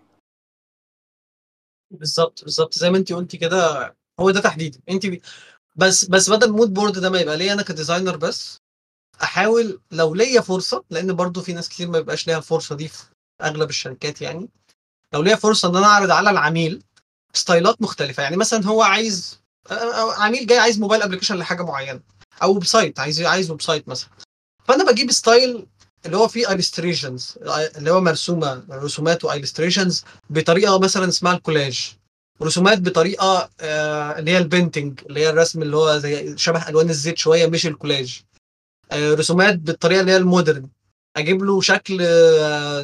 بالظبط بالظبط. زي ما انت قلتي كده هو ده تحديدا انت بي... بس بس بدل ال mood board ده ما يبقى ليا أنا ك designer بس أحاول لو ليا فرصة لأن برضو في ناس كتير ما بيبقاش ليها الفرصه دي في أغلب الشركات يعني. لو ليا فرصة إن أنا أعرض على العميل style ات مختلفة. يعني مثلا هو عايز أو عميل جاي عايز mobile application لحاجة معينة أو website عايز عايز website مثلا. فأنا بجيب style اللي هو فيه illustrations اللي هو مرسومة رسومات و illustrations بطريقة مثلا اسمها الكولاج رسومات بطريقة آه اللي هي ال painting اللي هي الرسم اللي هو زي شبه ألوان الزيت شوية مش الكولاج آه رسومات بالطريقة اللي هي ال modern. أجيب له شكل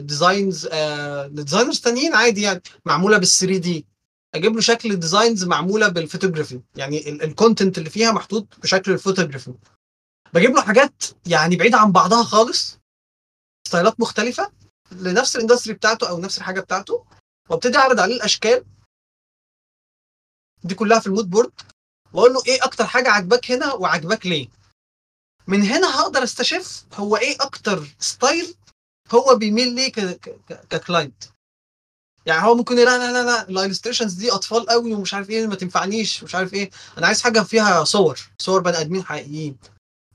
designs آه designers تانيين عادي يعني معمولة بال 3D أجيب له شكل designs معمولة بالفوتوغرافي يعني ال content اللي فيها محطوط بشكل الفوتوغرافي بجيب له حاجات يعني بعيدة عن بعضها خالص style ات مختلفة لنفس ال industry بتاعته أو نفس الحاجة بتاعته وابتدي أعرض عليه الأشكال دي كلها في ال mood board وأقول له إيه أكتر حاجة عجباك هنا وعجباك ليه؟ من هنا هقدر أستشف هو إيه أكتر style هو بيميل ليه ك client يعني هو ممكن يقول لا لا لا ال illustrations دي أطفال قوي ومش عارف إيه ما تنفعنيش مش عارف إيه. أنا عايز حاجة فيها صور صور بني آدمين حقيقيين.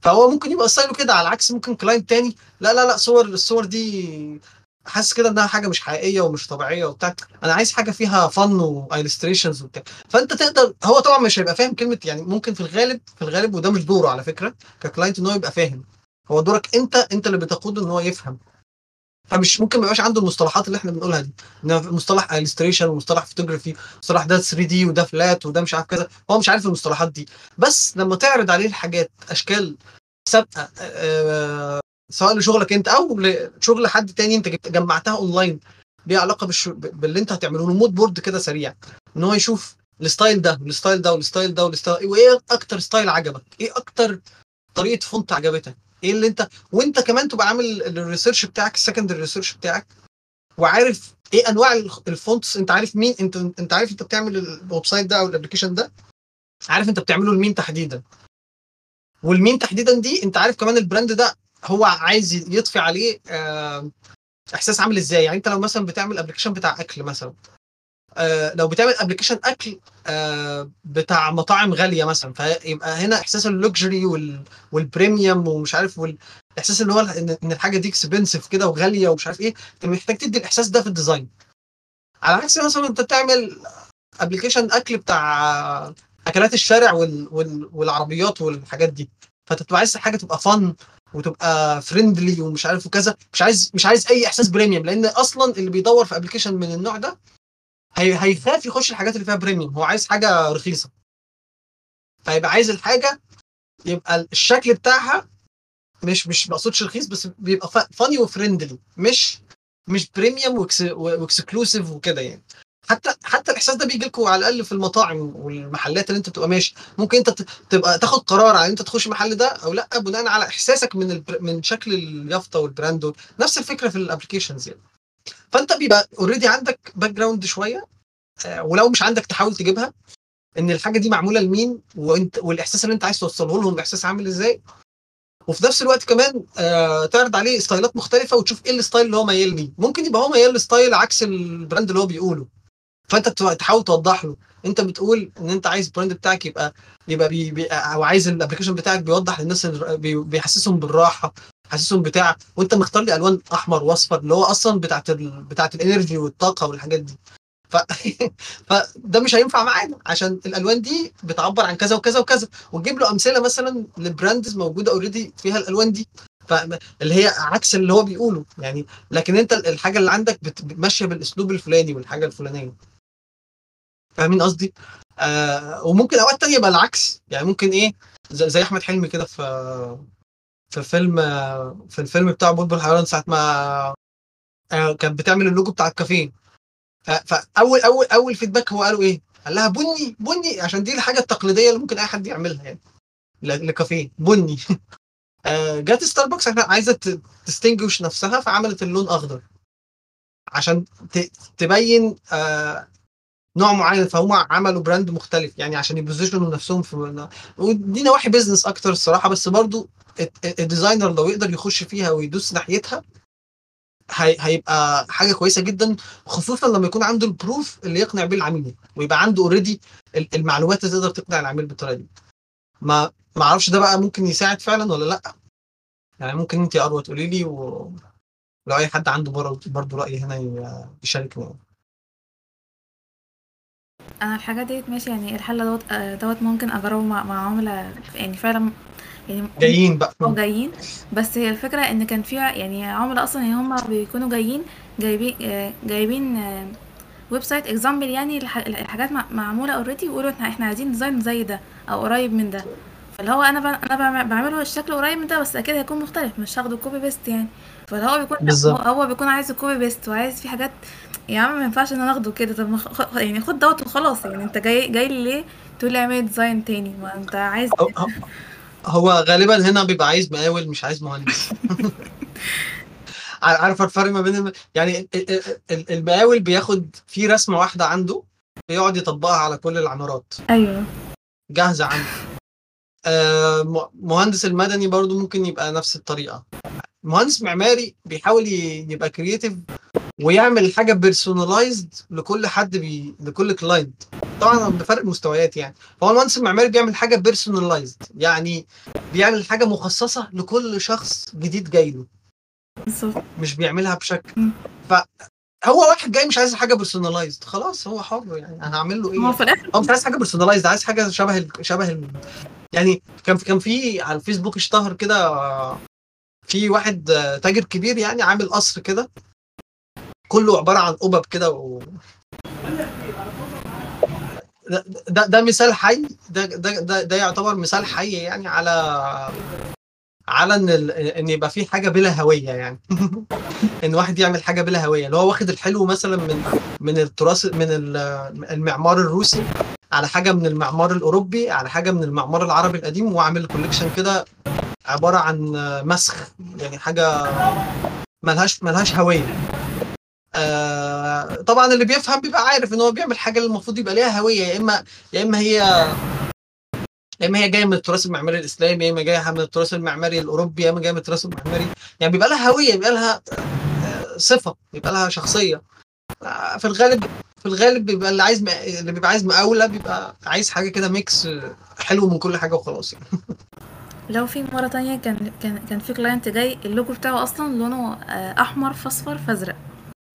فهو ممكن يبقى style ه كده على عكس ممكن client تاني. لا لا لا صور الصور دي حاسس كده إنها حاجة مش حقيقية ومش طبيعية وبتاع. أنا عايز حاجة فيها فن و illustrations وبتاع. فأنت تقدر هو طبعا مش هيبقى فاهم كلمة يعني ممكن في الغالب في الغالب وده مش دوره على فكرة ك client إن هو يبقى فاهم. هو دورك أنت أنت اللي بتقوده إن هو يفهم. فمش ممكن ما يبقاش عنده المصطلحات اللي إحنا بنقولها دي. مصطلح illustration ومصطلح فوتوجرافي مصطلح ده 3D وده flat وده مش عارف كذا. هو مش عارف المصطلحات دي. بس لما تعرض عليه الحاجات أشكال سابقه آه، سواء لشغلك انت أو لشغل حد تاني انت جمعتها اونلاين ليها علاقة بالش... باللي انت هتعمله له mood board كده سريع. إن هو يشوف الستايل ده والستايل ده والستايل ده والستايل وإيه أكتر style عجبك؟ إيه أكتر طريقة font عجبتك؟ إيه اللي انت وانت كمان تبقى عامل ال research بتاعك ال secondary research بتاعك وعارف إيه انواع ال fonts انت عارف مين انت انت عارف انت بتعمل ال website ده أو ال application ده؟ عارف انت بتعمله لمين تحديدا؟ والمين تحديدا دي انت عارف كمان ال brand ده هو عايز يضفي عليه آه، احساس عامل إزاي؟ يعني انت لو مثلا بتعمل application بتاع أكل مثلا لو بتعمل application أكل آه، بتاع مطاعم غالية مثلا فيبقى هنا إحساس ال luxury وال وال premium ومش عارف والإحساس اللي هو ان الحاجة دي expensive كده وغالية ومش عارف إيه أنت محتاج تدي الإحساس ده في ال design على عكس مثلا أنت تعمل application أكل بتاع أكلات الشارع وال... وال... والعربيات والحاجات دي. فتبقى عايز حاجة تبقى fun وتبقى friendly ومش عارف وكذا مش عايز مش عايز أي إحساس premium لأن أصلا اللي بيدور في application من النوع ده هي... هيخاف يخش الحاجات اللي فيها premium هو عايز حاجة رخيصة. فيبقى عايز الحاجة يبقى الشكل بتاعها مش مش مقصودش رخيص بس بيبقى funny و friendly مش مش premium و exclusive وكده يعني. حتى حتى الإحساس ده بيجي لكم على الأقل في المطاعم والمحلات اللي أنت بتبقى ماشي. ممكن أنت تبقى تاخد قرار على إن أنت تخش المحل ده أو لأ بناء على إحساسك من البر... من شكل اليافطة وال brand. نفس الفكرة في ال applications يعني. فانت بيبقى already عندك background شوية. آه، ولو مش عندك تحاول تجيبها. إن الحاجة دي معمولة لمين وإنت والإحساس اللي إنت عايز توصله لهم الإحساس عامل إزاي. وفي نفس الوقت كمان آه تعرض عليه style ات مختلفة وتشوف إيه ال style اللي هو ميال ليه ممكن يبقى هو ميال ل style عكس ال brand اللي هو بيقوله. فانت تحاول توضح له. انت بتقول ان انت عايز ال brand بتاعك يبقى يبقى بي بي أو عايز ال application بتاعك بيوضح للناس بي بيحسسهم بالراحة حسسهم بتاع وانت مختار لي ألوان أحمر وأصفر اللي هو أصلا بتاعت ال... بتاعت ال energy والطاقة والحاجات دي. ف... فده مش هينفع معانا عشان الألوان دي بتعبر عن كذا وكذا وكذا. وتجيب له أمثلة مثلا ل brands موجودة already فيها الألوان دي. فاللي هي عكس اللي هو بيقوله. يعني لكن انت الحاجة اللي عندك بت- ماشية بالأسلوب الفلاني والحاجة الفلانية. فاهمين قصدي؟ آه وممكن أوقات تانية يبقى العكس. يعني ممكن إيه زي, أحمد حلمي كده في في فيلم في الفيلم بتاع بلبل حيران ساعة ما آه كانت بتعمل اللوجو بتاع الكافيه. فاول أول أول feedback هو قالوا إيه؟ قال لها بني بني عشان دي الحاجة التقليدية اللي ممكن أي حد يعملها يعني. لكافيه. بني. آه، جت ستاربكس عايزة ت distinguish نفسها فعملت اللون أخضر. عشان تبين آه، نوع معين فهم عملوا brand مختلف يعني عشان ي position وا نفسهم في ودي نواحي business أكتر الصراحة بس برضو ال designer لو يقدر يخش فيها ويدوس ناحيتها هي هيبقى حاجة كويسة جدا خصوصا لما يكون عنده ال proof اللي يقنع بيه العميل ويبقى عنده already المعلومات اللي تقدر تقنع العميل بالطريقة دي. ما ما أعرفش ده بقى ممكن يساعد فعلا ولا لأ؟ يعني ممكن انت يا أروى تقولي لي ولو أي حد عنده برضه رأي هنا يشاركني. أنا الحاجات ديت ماشي يعني الحل دوت آه، دوت ممكن أجربه مع مع عملاء يعني فعلا يعني جايين بقى. أو جايين. بس هي الفكرة إن كان في يعني عملاء أصلا يعني هم بيكونوا جايين جايبين آه، جايبين website example يعني الح- الحاجات مع- معمولة already ويقولوا إحنا إحنا عايزين design زي ده أو قريب من ده. فاللي هو أنا ب- أنا بعمل- بعمله الشكل قريب من ده بس أكيد هيكون مختلف مش هاخده copy paste يعني. فاللي هو بيكون بالظبط. هو بيكون عايز ال copy paste وعايز في حاجات يا عم ما ينفعش إن أنا آخده كده. طب ما خ- يعني خد دوت وخلاص يعني. أنت جاي جاي لي ليه؟ تقول لي اعمل design تاني. ما أنت عايز هو- هو- غالبا هنا بيبقى عايز مقاول مش عايز مهندس. عار- عارف الفرق ما بين الم... يعني ال- ال- ال- المقاول بياخد في رسمة واحدة عنده بيقعد يطبقها على كل العمارات. أيوه. جاهزة عنده. مهندس المدني برضو ممكن يبقى نفس الطريقة. مهندس معماري بيحاول يبقى creative ويعمل حاجة personalized لكل حد بي... لكل client طبعا بفرق مستويات يعني. فهو المهندس المعماري بيعمل حاجة personalized يعني بيعمل حاجة مخصصة لكل شخص جديد جاي له. بالظبط. مش بيعملها بشكل. مم. فهو واحد جاي مش عايز حاجة personalized خلاص هو حر يعني. أنا هعمل له هو إيه في الآخر هو مش عايز حاجة personalized عايز حاجة شبه ال... شبه ال... يعني كان كان في على الفيسبوك اشتهر كده في واحد تاجر كبير يعني عامل قصر كده. كله عبارة عن قبب كده و... ده, ده ده مثال حي ده ده ده, ده يعتبر مثال حي يعني على على إن ال... إن يبقى في حاجة بلا هوية يعني. إن واحد يعمل حاجة بلا هوية. اللي هو واخد الحلو مثلا من من التراث من ال- المعمار الروسي على حاجة من المعمار الأوروبي على حاجة من المعمار العربي القديم وعامل كوليكشن كده عبارة عن مسخ. يعني حاجة ملهاش ملهاش هوية. آه طبعا اللي بيفهم بيبقى عارف إن هو بيعمل حاجة المفروض يبقى ليها هوية. يا إما يا إما هي يا إما هي جاية من التراث المعماري الإسلامي يا إما جاية من التراث المعماري الأوروبي يا إما جاية من التراث المعماري. يعني بيبقى لها هوية بيبقى لها آه، صفة بيبقى لها شخصية. آه، في الغالب في الغالب بيبقى اللي عايز اللي بيبقى عايز مقاولة بيبقى عايز حاجة كده mix آه، حلو من كل حاجة وخلاص يعني. لو في مرة تانية كان كان كان في client جاي اللوجو بتاعه أصلا لونه أحمر في اصفر في ازرق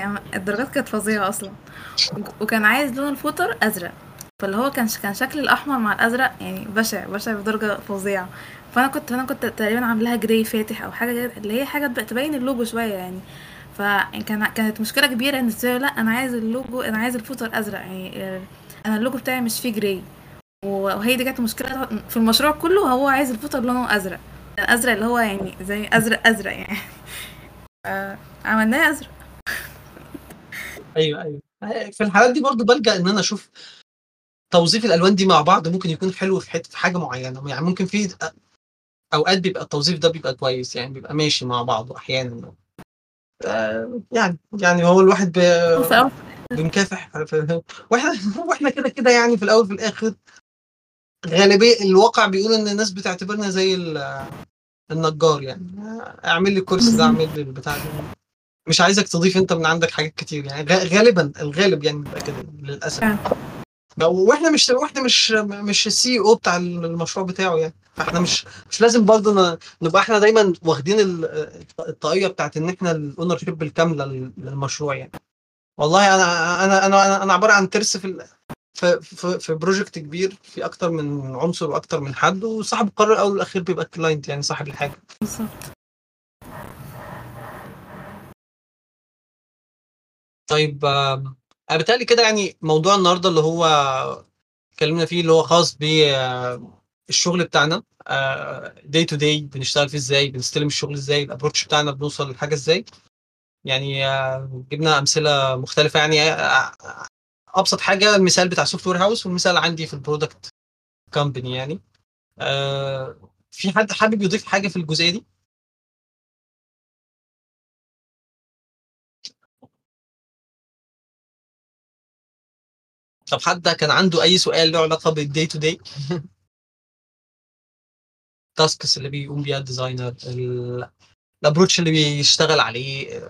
يعني الدرجات كانت فظيعة أصلا. وكان عايز لون ال footer أزرق. فاللي هو كان كان شكل الأحمر مع الأزرق يعني بشع بشع بدرجة فظيعة. فأنا كنت أنا كنت تقريبا عاملاها gray فاتح أو حاجة كده اللي هي حاجة تب- تبين اللوجو شوية يعني. فكان كانت مشكلة كبيرة إن لأ أنا عايز اللوجو أنا عايز ال footer ازرق يعني آه، أنا اللوجو بتاعي مش فيه gray وهي دي كانت المشكلة في المشروع كله هو عايز ال footer لونه أزرق. ازرق اللي هو يعني زي ازرق أزرق يعني. عملناه أزرق. أيوه أيوه. في الحالات دي برضو بلجأ إن أنا أشوف توظيف الألوان دي مع بعض ممكن يكون حلو في حتة في حاجة معينة. يعني ممكن في أوقات بيبقى التوظيف ده بيبقى كويس يعني بيبقى ماشي مع بعضه أحيانا. آه، يعني يعني هو الواحد وفي الأول بنكافح. وإحنا وإحنا كده كده يعني في الأول في الآخر. غالبية الواقع بيقول إن الناس بتعتبرنا زي ال- النجار يعني. أعمل لي الكرسي ده أعمل لي البتاع ده. مش عايزك تضيف أنت من عندك حاجات كتير يعني. غالبا الغالب يعني بيبقى كده للأسف. وإحنا مش وإحنا مش مش ال CEO بتاع المشروع بتاعه يعني. فاحنا مش مش لازم برضه نبقى إحنا دايما واخدين ال- الطاقية بتاعت إن إحنا ال ownership الكامله لل- للمشروع يعني. والله أنا أنا أنا أنا, أنا عبارة عن ترس في في في, في project كبير في أكتر من عنصر وأكتر من حد وصاحب القرار الأول والأخير بيبقى ال client يعني صاحب الحاجة. بالظبط. طيب بتهيألي كده يعني موضوع النهارده اللي هو اتكلمنا فيه اللي هو خاص بالشغل بتاعنا day to day بنشتغل فيه إزاي بنستلم الشغل إزاي ال approach بتاعنا بنوصل للحاجه إزاي. يعني آه، جبنا أمثلة مختلفة يعني آه، أبسط حاجة المثال بتاع software house والمثال عندي في ال product company يعني. آه، في حد حابب يضيف حاجة في الجزئية دي؟ طب حد كان عنده أي سؤال له علاقة بال day to day ال tasks اللي بيقوم بيها ال designer ال- ال approach اللي بيشتغل عليه.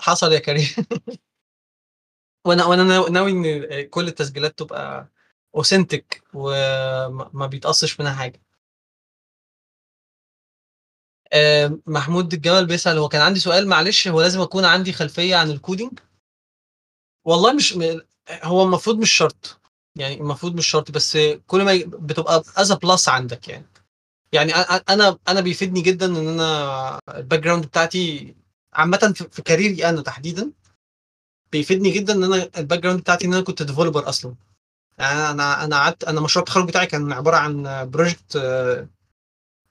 حصل يا كريم. وأنا وأنا ناو- ناوي إن كل التسجيلات تبقى authentic وما ما بيتقصش منها حاجة. آه، محمود الجمل بيسأل هو كان عندي سؤال معلش هو لازم أكون عندي خلفية عن ال coding؟ والله مش م- هو المفروض مش شرط يعني المفروض مش شرط بس كل ما بتبقى as plus عندك يعني. يعني أنا أنا بيفيدني جدا إن أنا ال background بتاعتي عامة في في career ي أنا تحديدا بيفيدني جدا إن أنا ال background بتاعتي إن أنا كنت developer أصلا. يعني أنا أنا قعدت أنا مشروع التخرج بتاعي كان عبارة عن project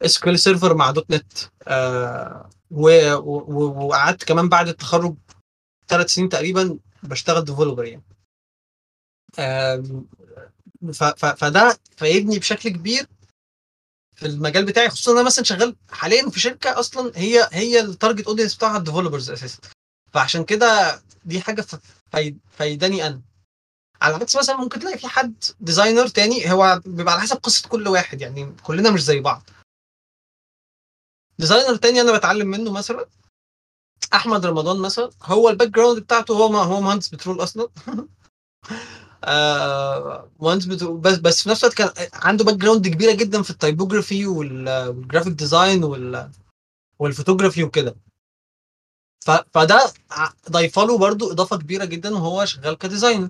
SQL Server مع .NET. آه، وقعدت كمان بعد التخرج ثلاث سنين تقريبا بشتغل developer يعني. فده فايدني بشكل كبير في المجال بتاعي خصوصا أنا مثلا شغال حاليا في شركة أصلا هي هي ال target audience بتاعها ال developers أساسا. فعشان كده دي حاجة فايداني أنا. على عكس مثلا ممكن تلاقي في حد designer تاني هو بيبقى على حسب قصة كل واحد يعني كلنا مش زي بعض. designer تاني أنا بتعلم منه مثلا أحمد رمضان مثلا هو ال background بتاعته هو ما هو مهندس بترول أصلا. آه مهندس بترول بس بس في نفس الوقت كان عنده background كبيرة جدا في ال typography وال- وال graphic design وال وال photography وكده. فده ضايفه له برضو إضافة كبيرة جدا وهو شغال ك designer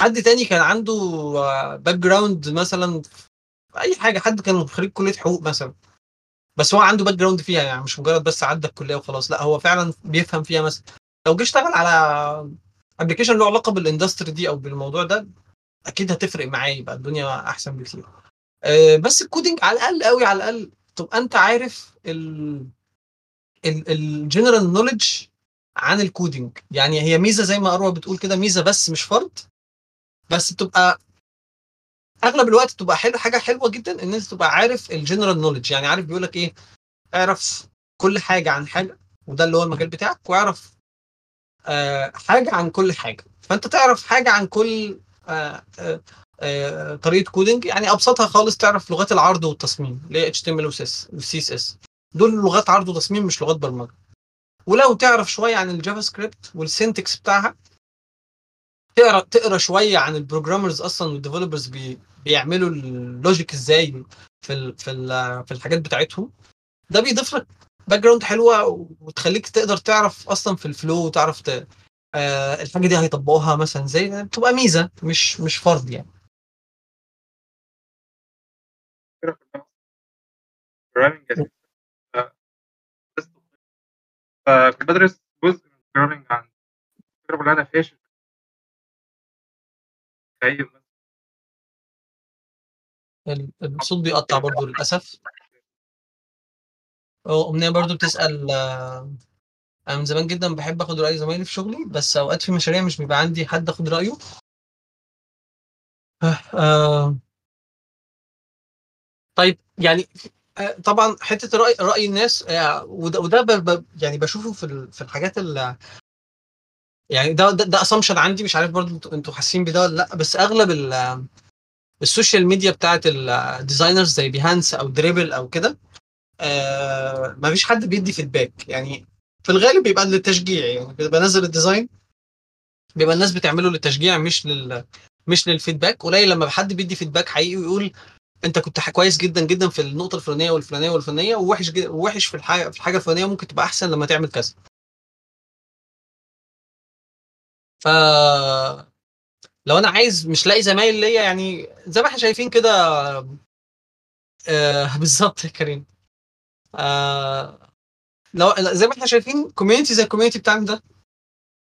حد تاني كان عنده background مثلا في أي حاجة حد كان خريج كلية حقوق مثلا. بس هو عنده background فيها يعني مش مجرد بس عدى الكليه وخلاص لا هو فعلا بيفهم فيها مثلا. لو جه اشتغل على application له علاقة بال industry دي أو بالموضوع ده أكيد هتفرق معاه يبقى الدنيا أحسن بكتير. آه، بس ال coding على الأقل قوي على الأقل تبقى أنت عارف ال ال general knowledge عن ال coding يعني هي ميزة زي ما أروى بتقول كده ميزة بس مش فرض بس بتبقى أغلب الوقت بتبقى حلو حاجة حلوة جدا إن أنت تبقى عارف ال general knowledge يعني عارف بيقول لك إيه اعرف كل حاجة عن حاجة وده اللي هو المجال بتاعك واعرف آه حاجة عن كل حاجة. فأنت تعرف حاجة عن كل آه آه آه طريقة coding يعني أبسطها خالص تعرف لغات العرض والتصميم اللي هي HTML و CSS دول لغات عرض وتصميم مش لغات برمجة. ولو تعرف شوية عن ال JavaScript وال syntax بتاعها تقرا تقرأ شوية عن ال programmers أصلا وال developers بي بيعملوا ال logic إزاي في ال في ال في الحاجات بتاعتهم ده بيضيف لك background حلوة وتخليك تقدر تعرف أصلا في ال flow وتعرف. آه الحاجة دي هيطبقوها مثلا زي بتبقى ميزة مش مش فرض يعني programming أساساً. ف- بس- فكنت بدرس جزء من سكرابنج عن الفكرة كلها أنا فاشل ال- الصوت بيقطع برضو للأسف. أه، أمنية برضو بتسأل آه، أنا من زمان جدا بحب آخد رأي زمايلي في شغلي بس أوقات في مشاريع مش بيبقى عندي حد آخد رأيه. آه، آه، طيب يعني آه، طبعا حتة رأي رأي الناس آه، وده وده ب- ب- يعني بشوفه في ال- في الحاجات اللي يعني ده ده, ده assumption عندي مش عارف برضو أنتوا حاسين بده ولا لأ بس أغلب ال- السوشيال ميديا بتاعت ال designers زي Behance أو Dribbble أو كده آه ما فيش حد بيدي feedback يعني في الغالب بيبقى للتشجيع يعني نازل ال design بيبقى الناس بتعمله للتشجيع مش لل مش لل feedback قليل لما حد بيدي feedback حقيقي ويقول أنت كنت كويس جدا جدا في النقطة الفلانية والفلانية والفلانية ووحش ووحش في الحاجة في الحاجة الفلانية ممكن تبقى أحسن لما تعمل كذا. لو أنا عايز مش لاقي زمايل ليا يعني زي ما إحنا شايفين كده آه بالظبط يا كريم. آه لو زي ما إحنا شايفين community زي ال community بتاعنا ده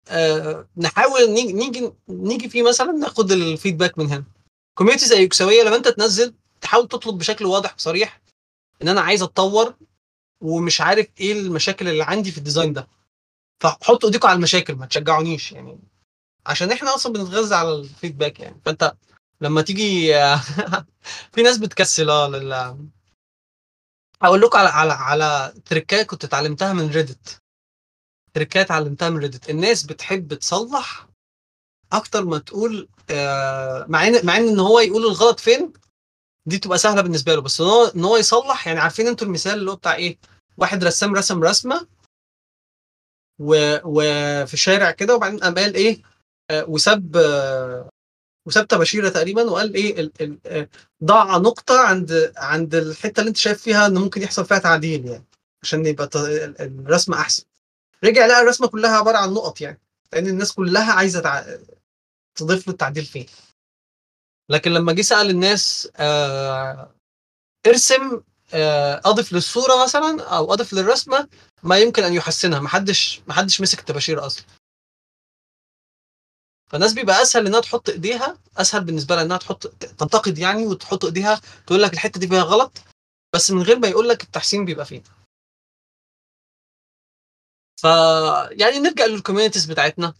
آه نحاول نيجي نيجي فيه مثلا ناخد ال feedback من هنا. community زي UXوية لما أنت تنزل تحاول تطلب بشكل واضح وصريح إن أنا عايز أتطور ومش عارف إيه المشاكل اللي عندي في ال design ده. فحطوا ايديكم على المشاكل ما تشجعونيش يعني. عشان إحنا أصلا بنتغذى على ال feedback يعني. فانت لما تيجي في ناس بتكسل آه لل أقول لكم على على على تريكات كنت اتعلمتها من ريدت تريكات اتعلمتها من ريدت الناس بتحب تصلح أكتر ما تقول آه، مع إن مع إن هو يقول الغلط فين دي تبقى سهلة بالنسبة له. بس إن هو إن هو يصلح يعني عارفين أنتوا المثال اللي هو بتاع إيه؟ واحد رسام رسم رسمة و... وفي الشارع كده وبعدين قام قال إيه؟ وساب آه، وساب تباشيرة تقريبا وقال إيه ال... ال... آه، ضع نقطة عند عند الحتة اللي أنت شايف فيها ان ممكن يحصل فيها تعديل يعني عشان يبقى الرسمة أحسن. رجع لقى الرسمة كلها عبارة عن نقط يعني لأن الناس كلها عايزة تع... تضيف له التعديل فين لكن لما جه سأل الناس آه ارسم آه أضف للصورة مثلا أو أضف للرسمة ما يمكن أن يحسنها محدش محدش مسك التباشير أصلا. فالناس بيبقى أسهل إنها تحط إيديها أسهل بالنسبة لها إنها تحط تنتقد يعني وتحط إيديها تقول لك الحتة دي فيها غلط بس من غير ما يقول لك التحسين بيبقى فين ف يعني نرجع لل communities بتاعتنا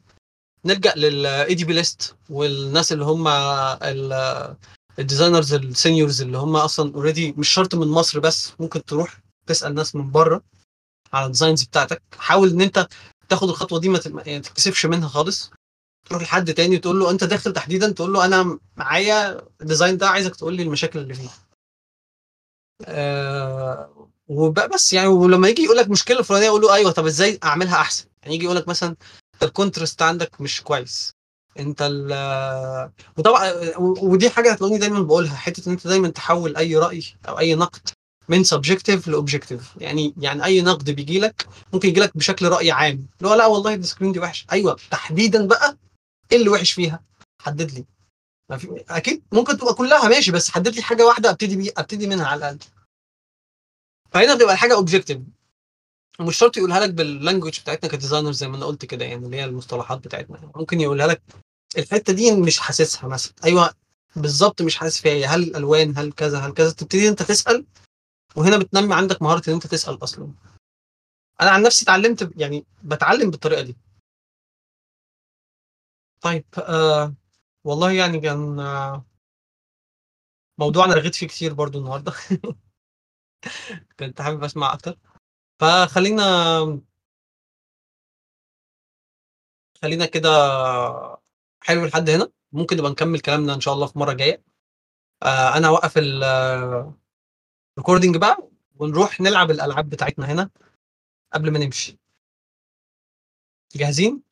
نرجع لل ADPList والناس اللي هم ال- ال designers ال seniors اللي هم أصلا already مش شرط من مصر بس ممكن تروح تسأل ناس من بره على ال designs بتاعتك. حاول إن أنت تاخد الخطوة دي ما يعني تتكسفش منها خالص. تروح لحد تاني تقول له انت داخل تحديدا تقول له أنا معايا ال design ده عايزك تقول لي المشاكل اللي فيه. آه وبس يعني ولما يجي يقول لك مشكلة الفلانية أقول له أيوه طب إزاي أعملها أحسن؟ يعني يجي يقول لك مثلا ال contrast عندك مش كويس. أنت ال وطبعا ودي حاجة هتلاقوني دايما بقولها حتة إن أنت دايما تحول أي رأي أو أي نقد من subjective ل objective يعني يعني أي نقد بيجي لك ممكن يجي لك بشكل رأي عام. اللي هو لأ والله ال screen دي وحش أيوه تحديدا بقى إيه اللي وحش فيها؟ حدد لي. ما في أكيد ممكن تبقى كلها ماشي بس حدد لي حاجة واحدة أبتدي بيه أبتدي منها على الأقل. فهنا بتبقى الحاجة objective ومش شرط يقولها لك بال language بتاعتنا ك designer زي ما أنا قلت كده يعني اللي هي المصطلحات بتاعتنا. ممكن يقولها لك الحتة دي مش حاسسها مثلا. أيوه بالظبط مش حاسس فيها. هل الالوان هل كذا هل كذا. تبتدي أنت تسأل وهنا بتنمي عندك مهارة إن أنت تسأل أصلا. أنا عن نفسي اتعلمت يعني بتعلم بالطريقة دي. طيب آه والله يعني كان آه موضوع أنا رغيت فيه كتير برضو النهارده. كنت حابب أسمع أكتر. فخلينا خلينا كده حلو لحد هنا. ممكن نبقى نكمل كلامنا إن شاء الله في مرة جاية. آه أنا هوقف الريكوردنج بقى ونروح نلعب الألعاب بتاعتنا هنا قبل ما نمشي. جاهزين؟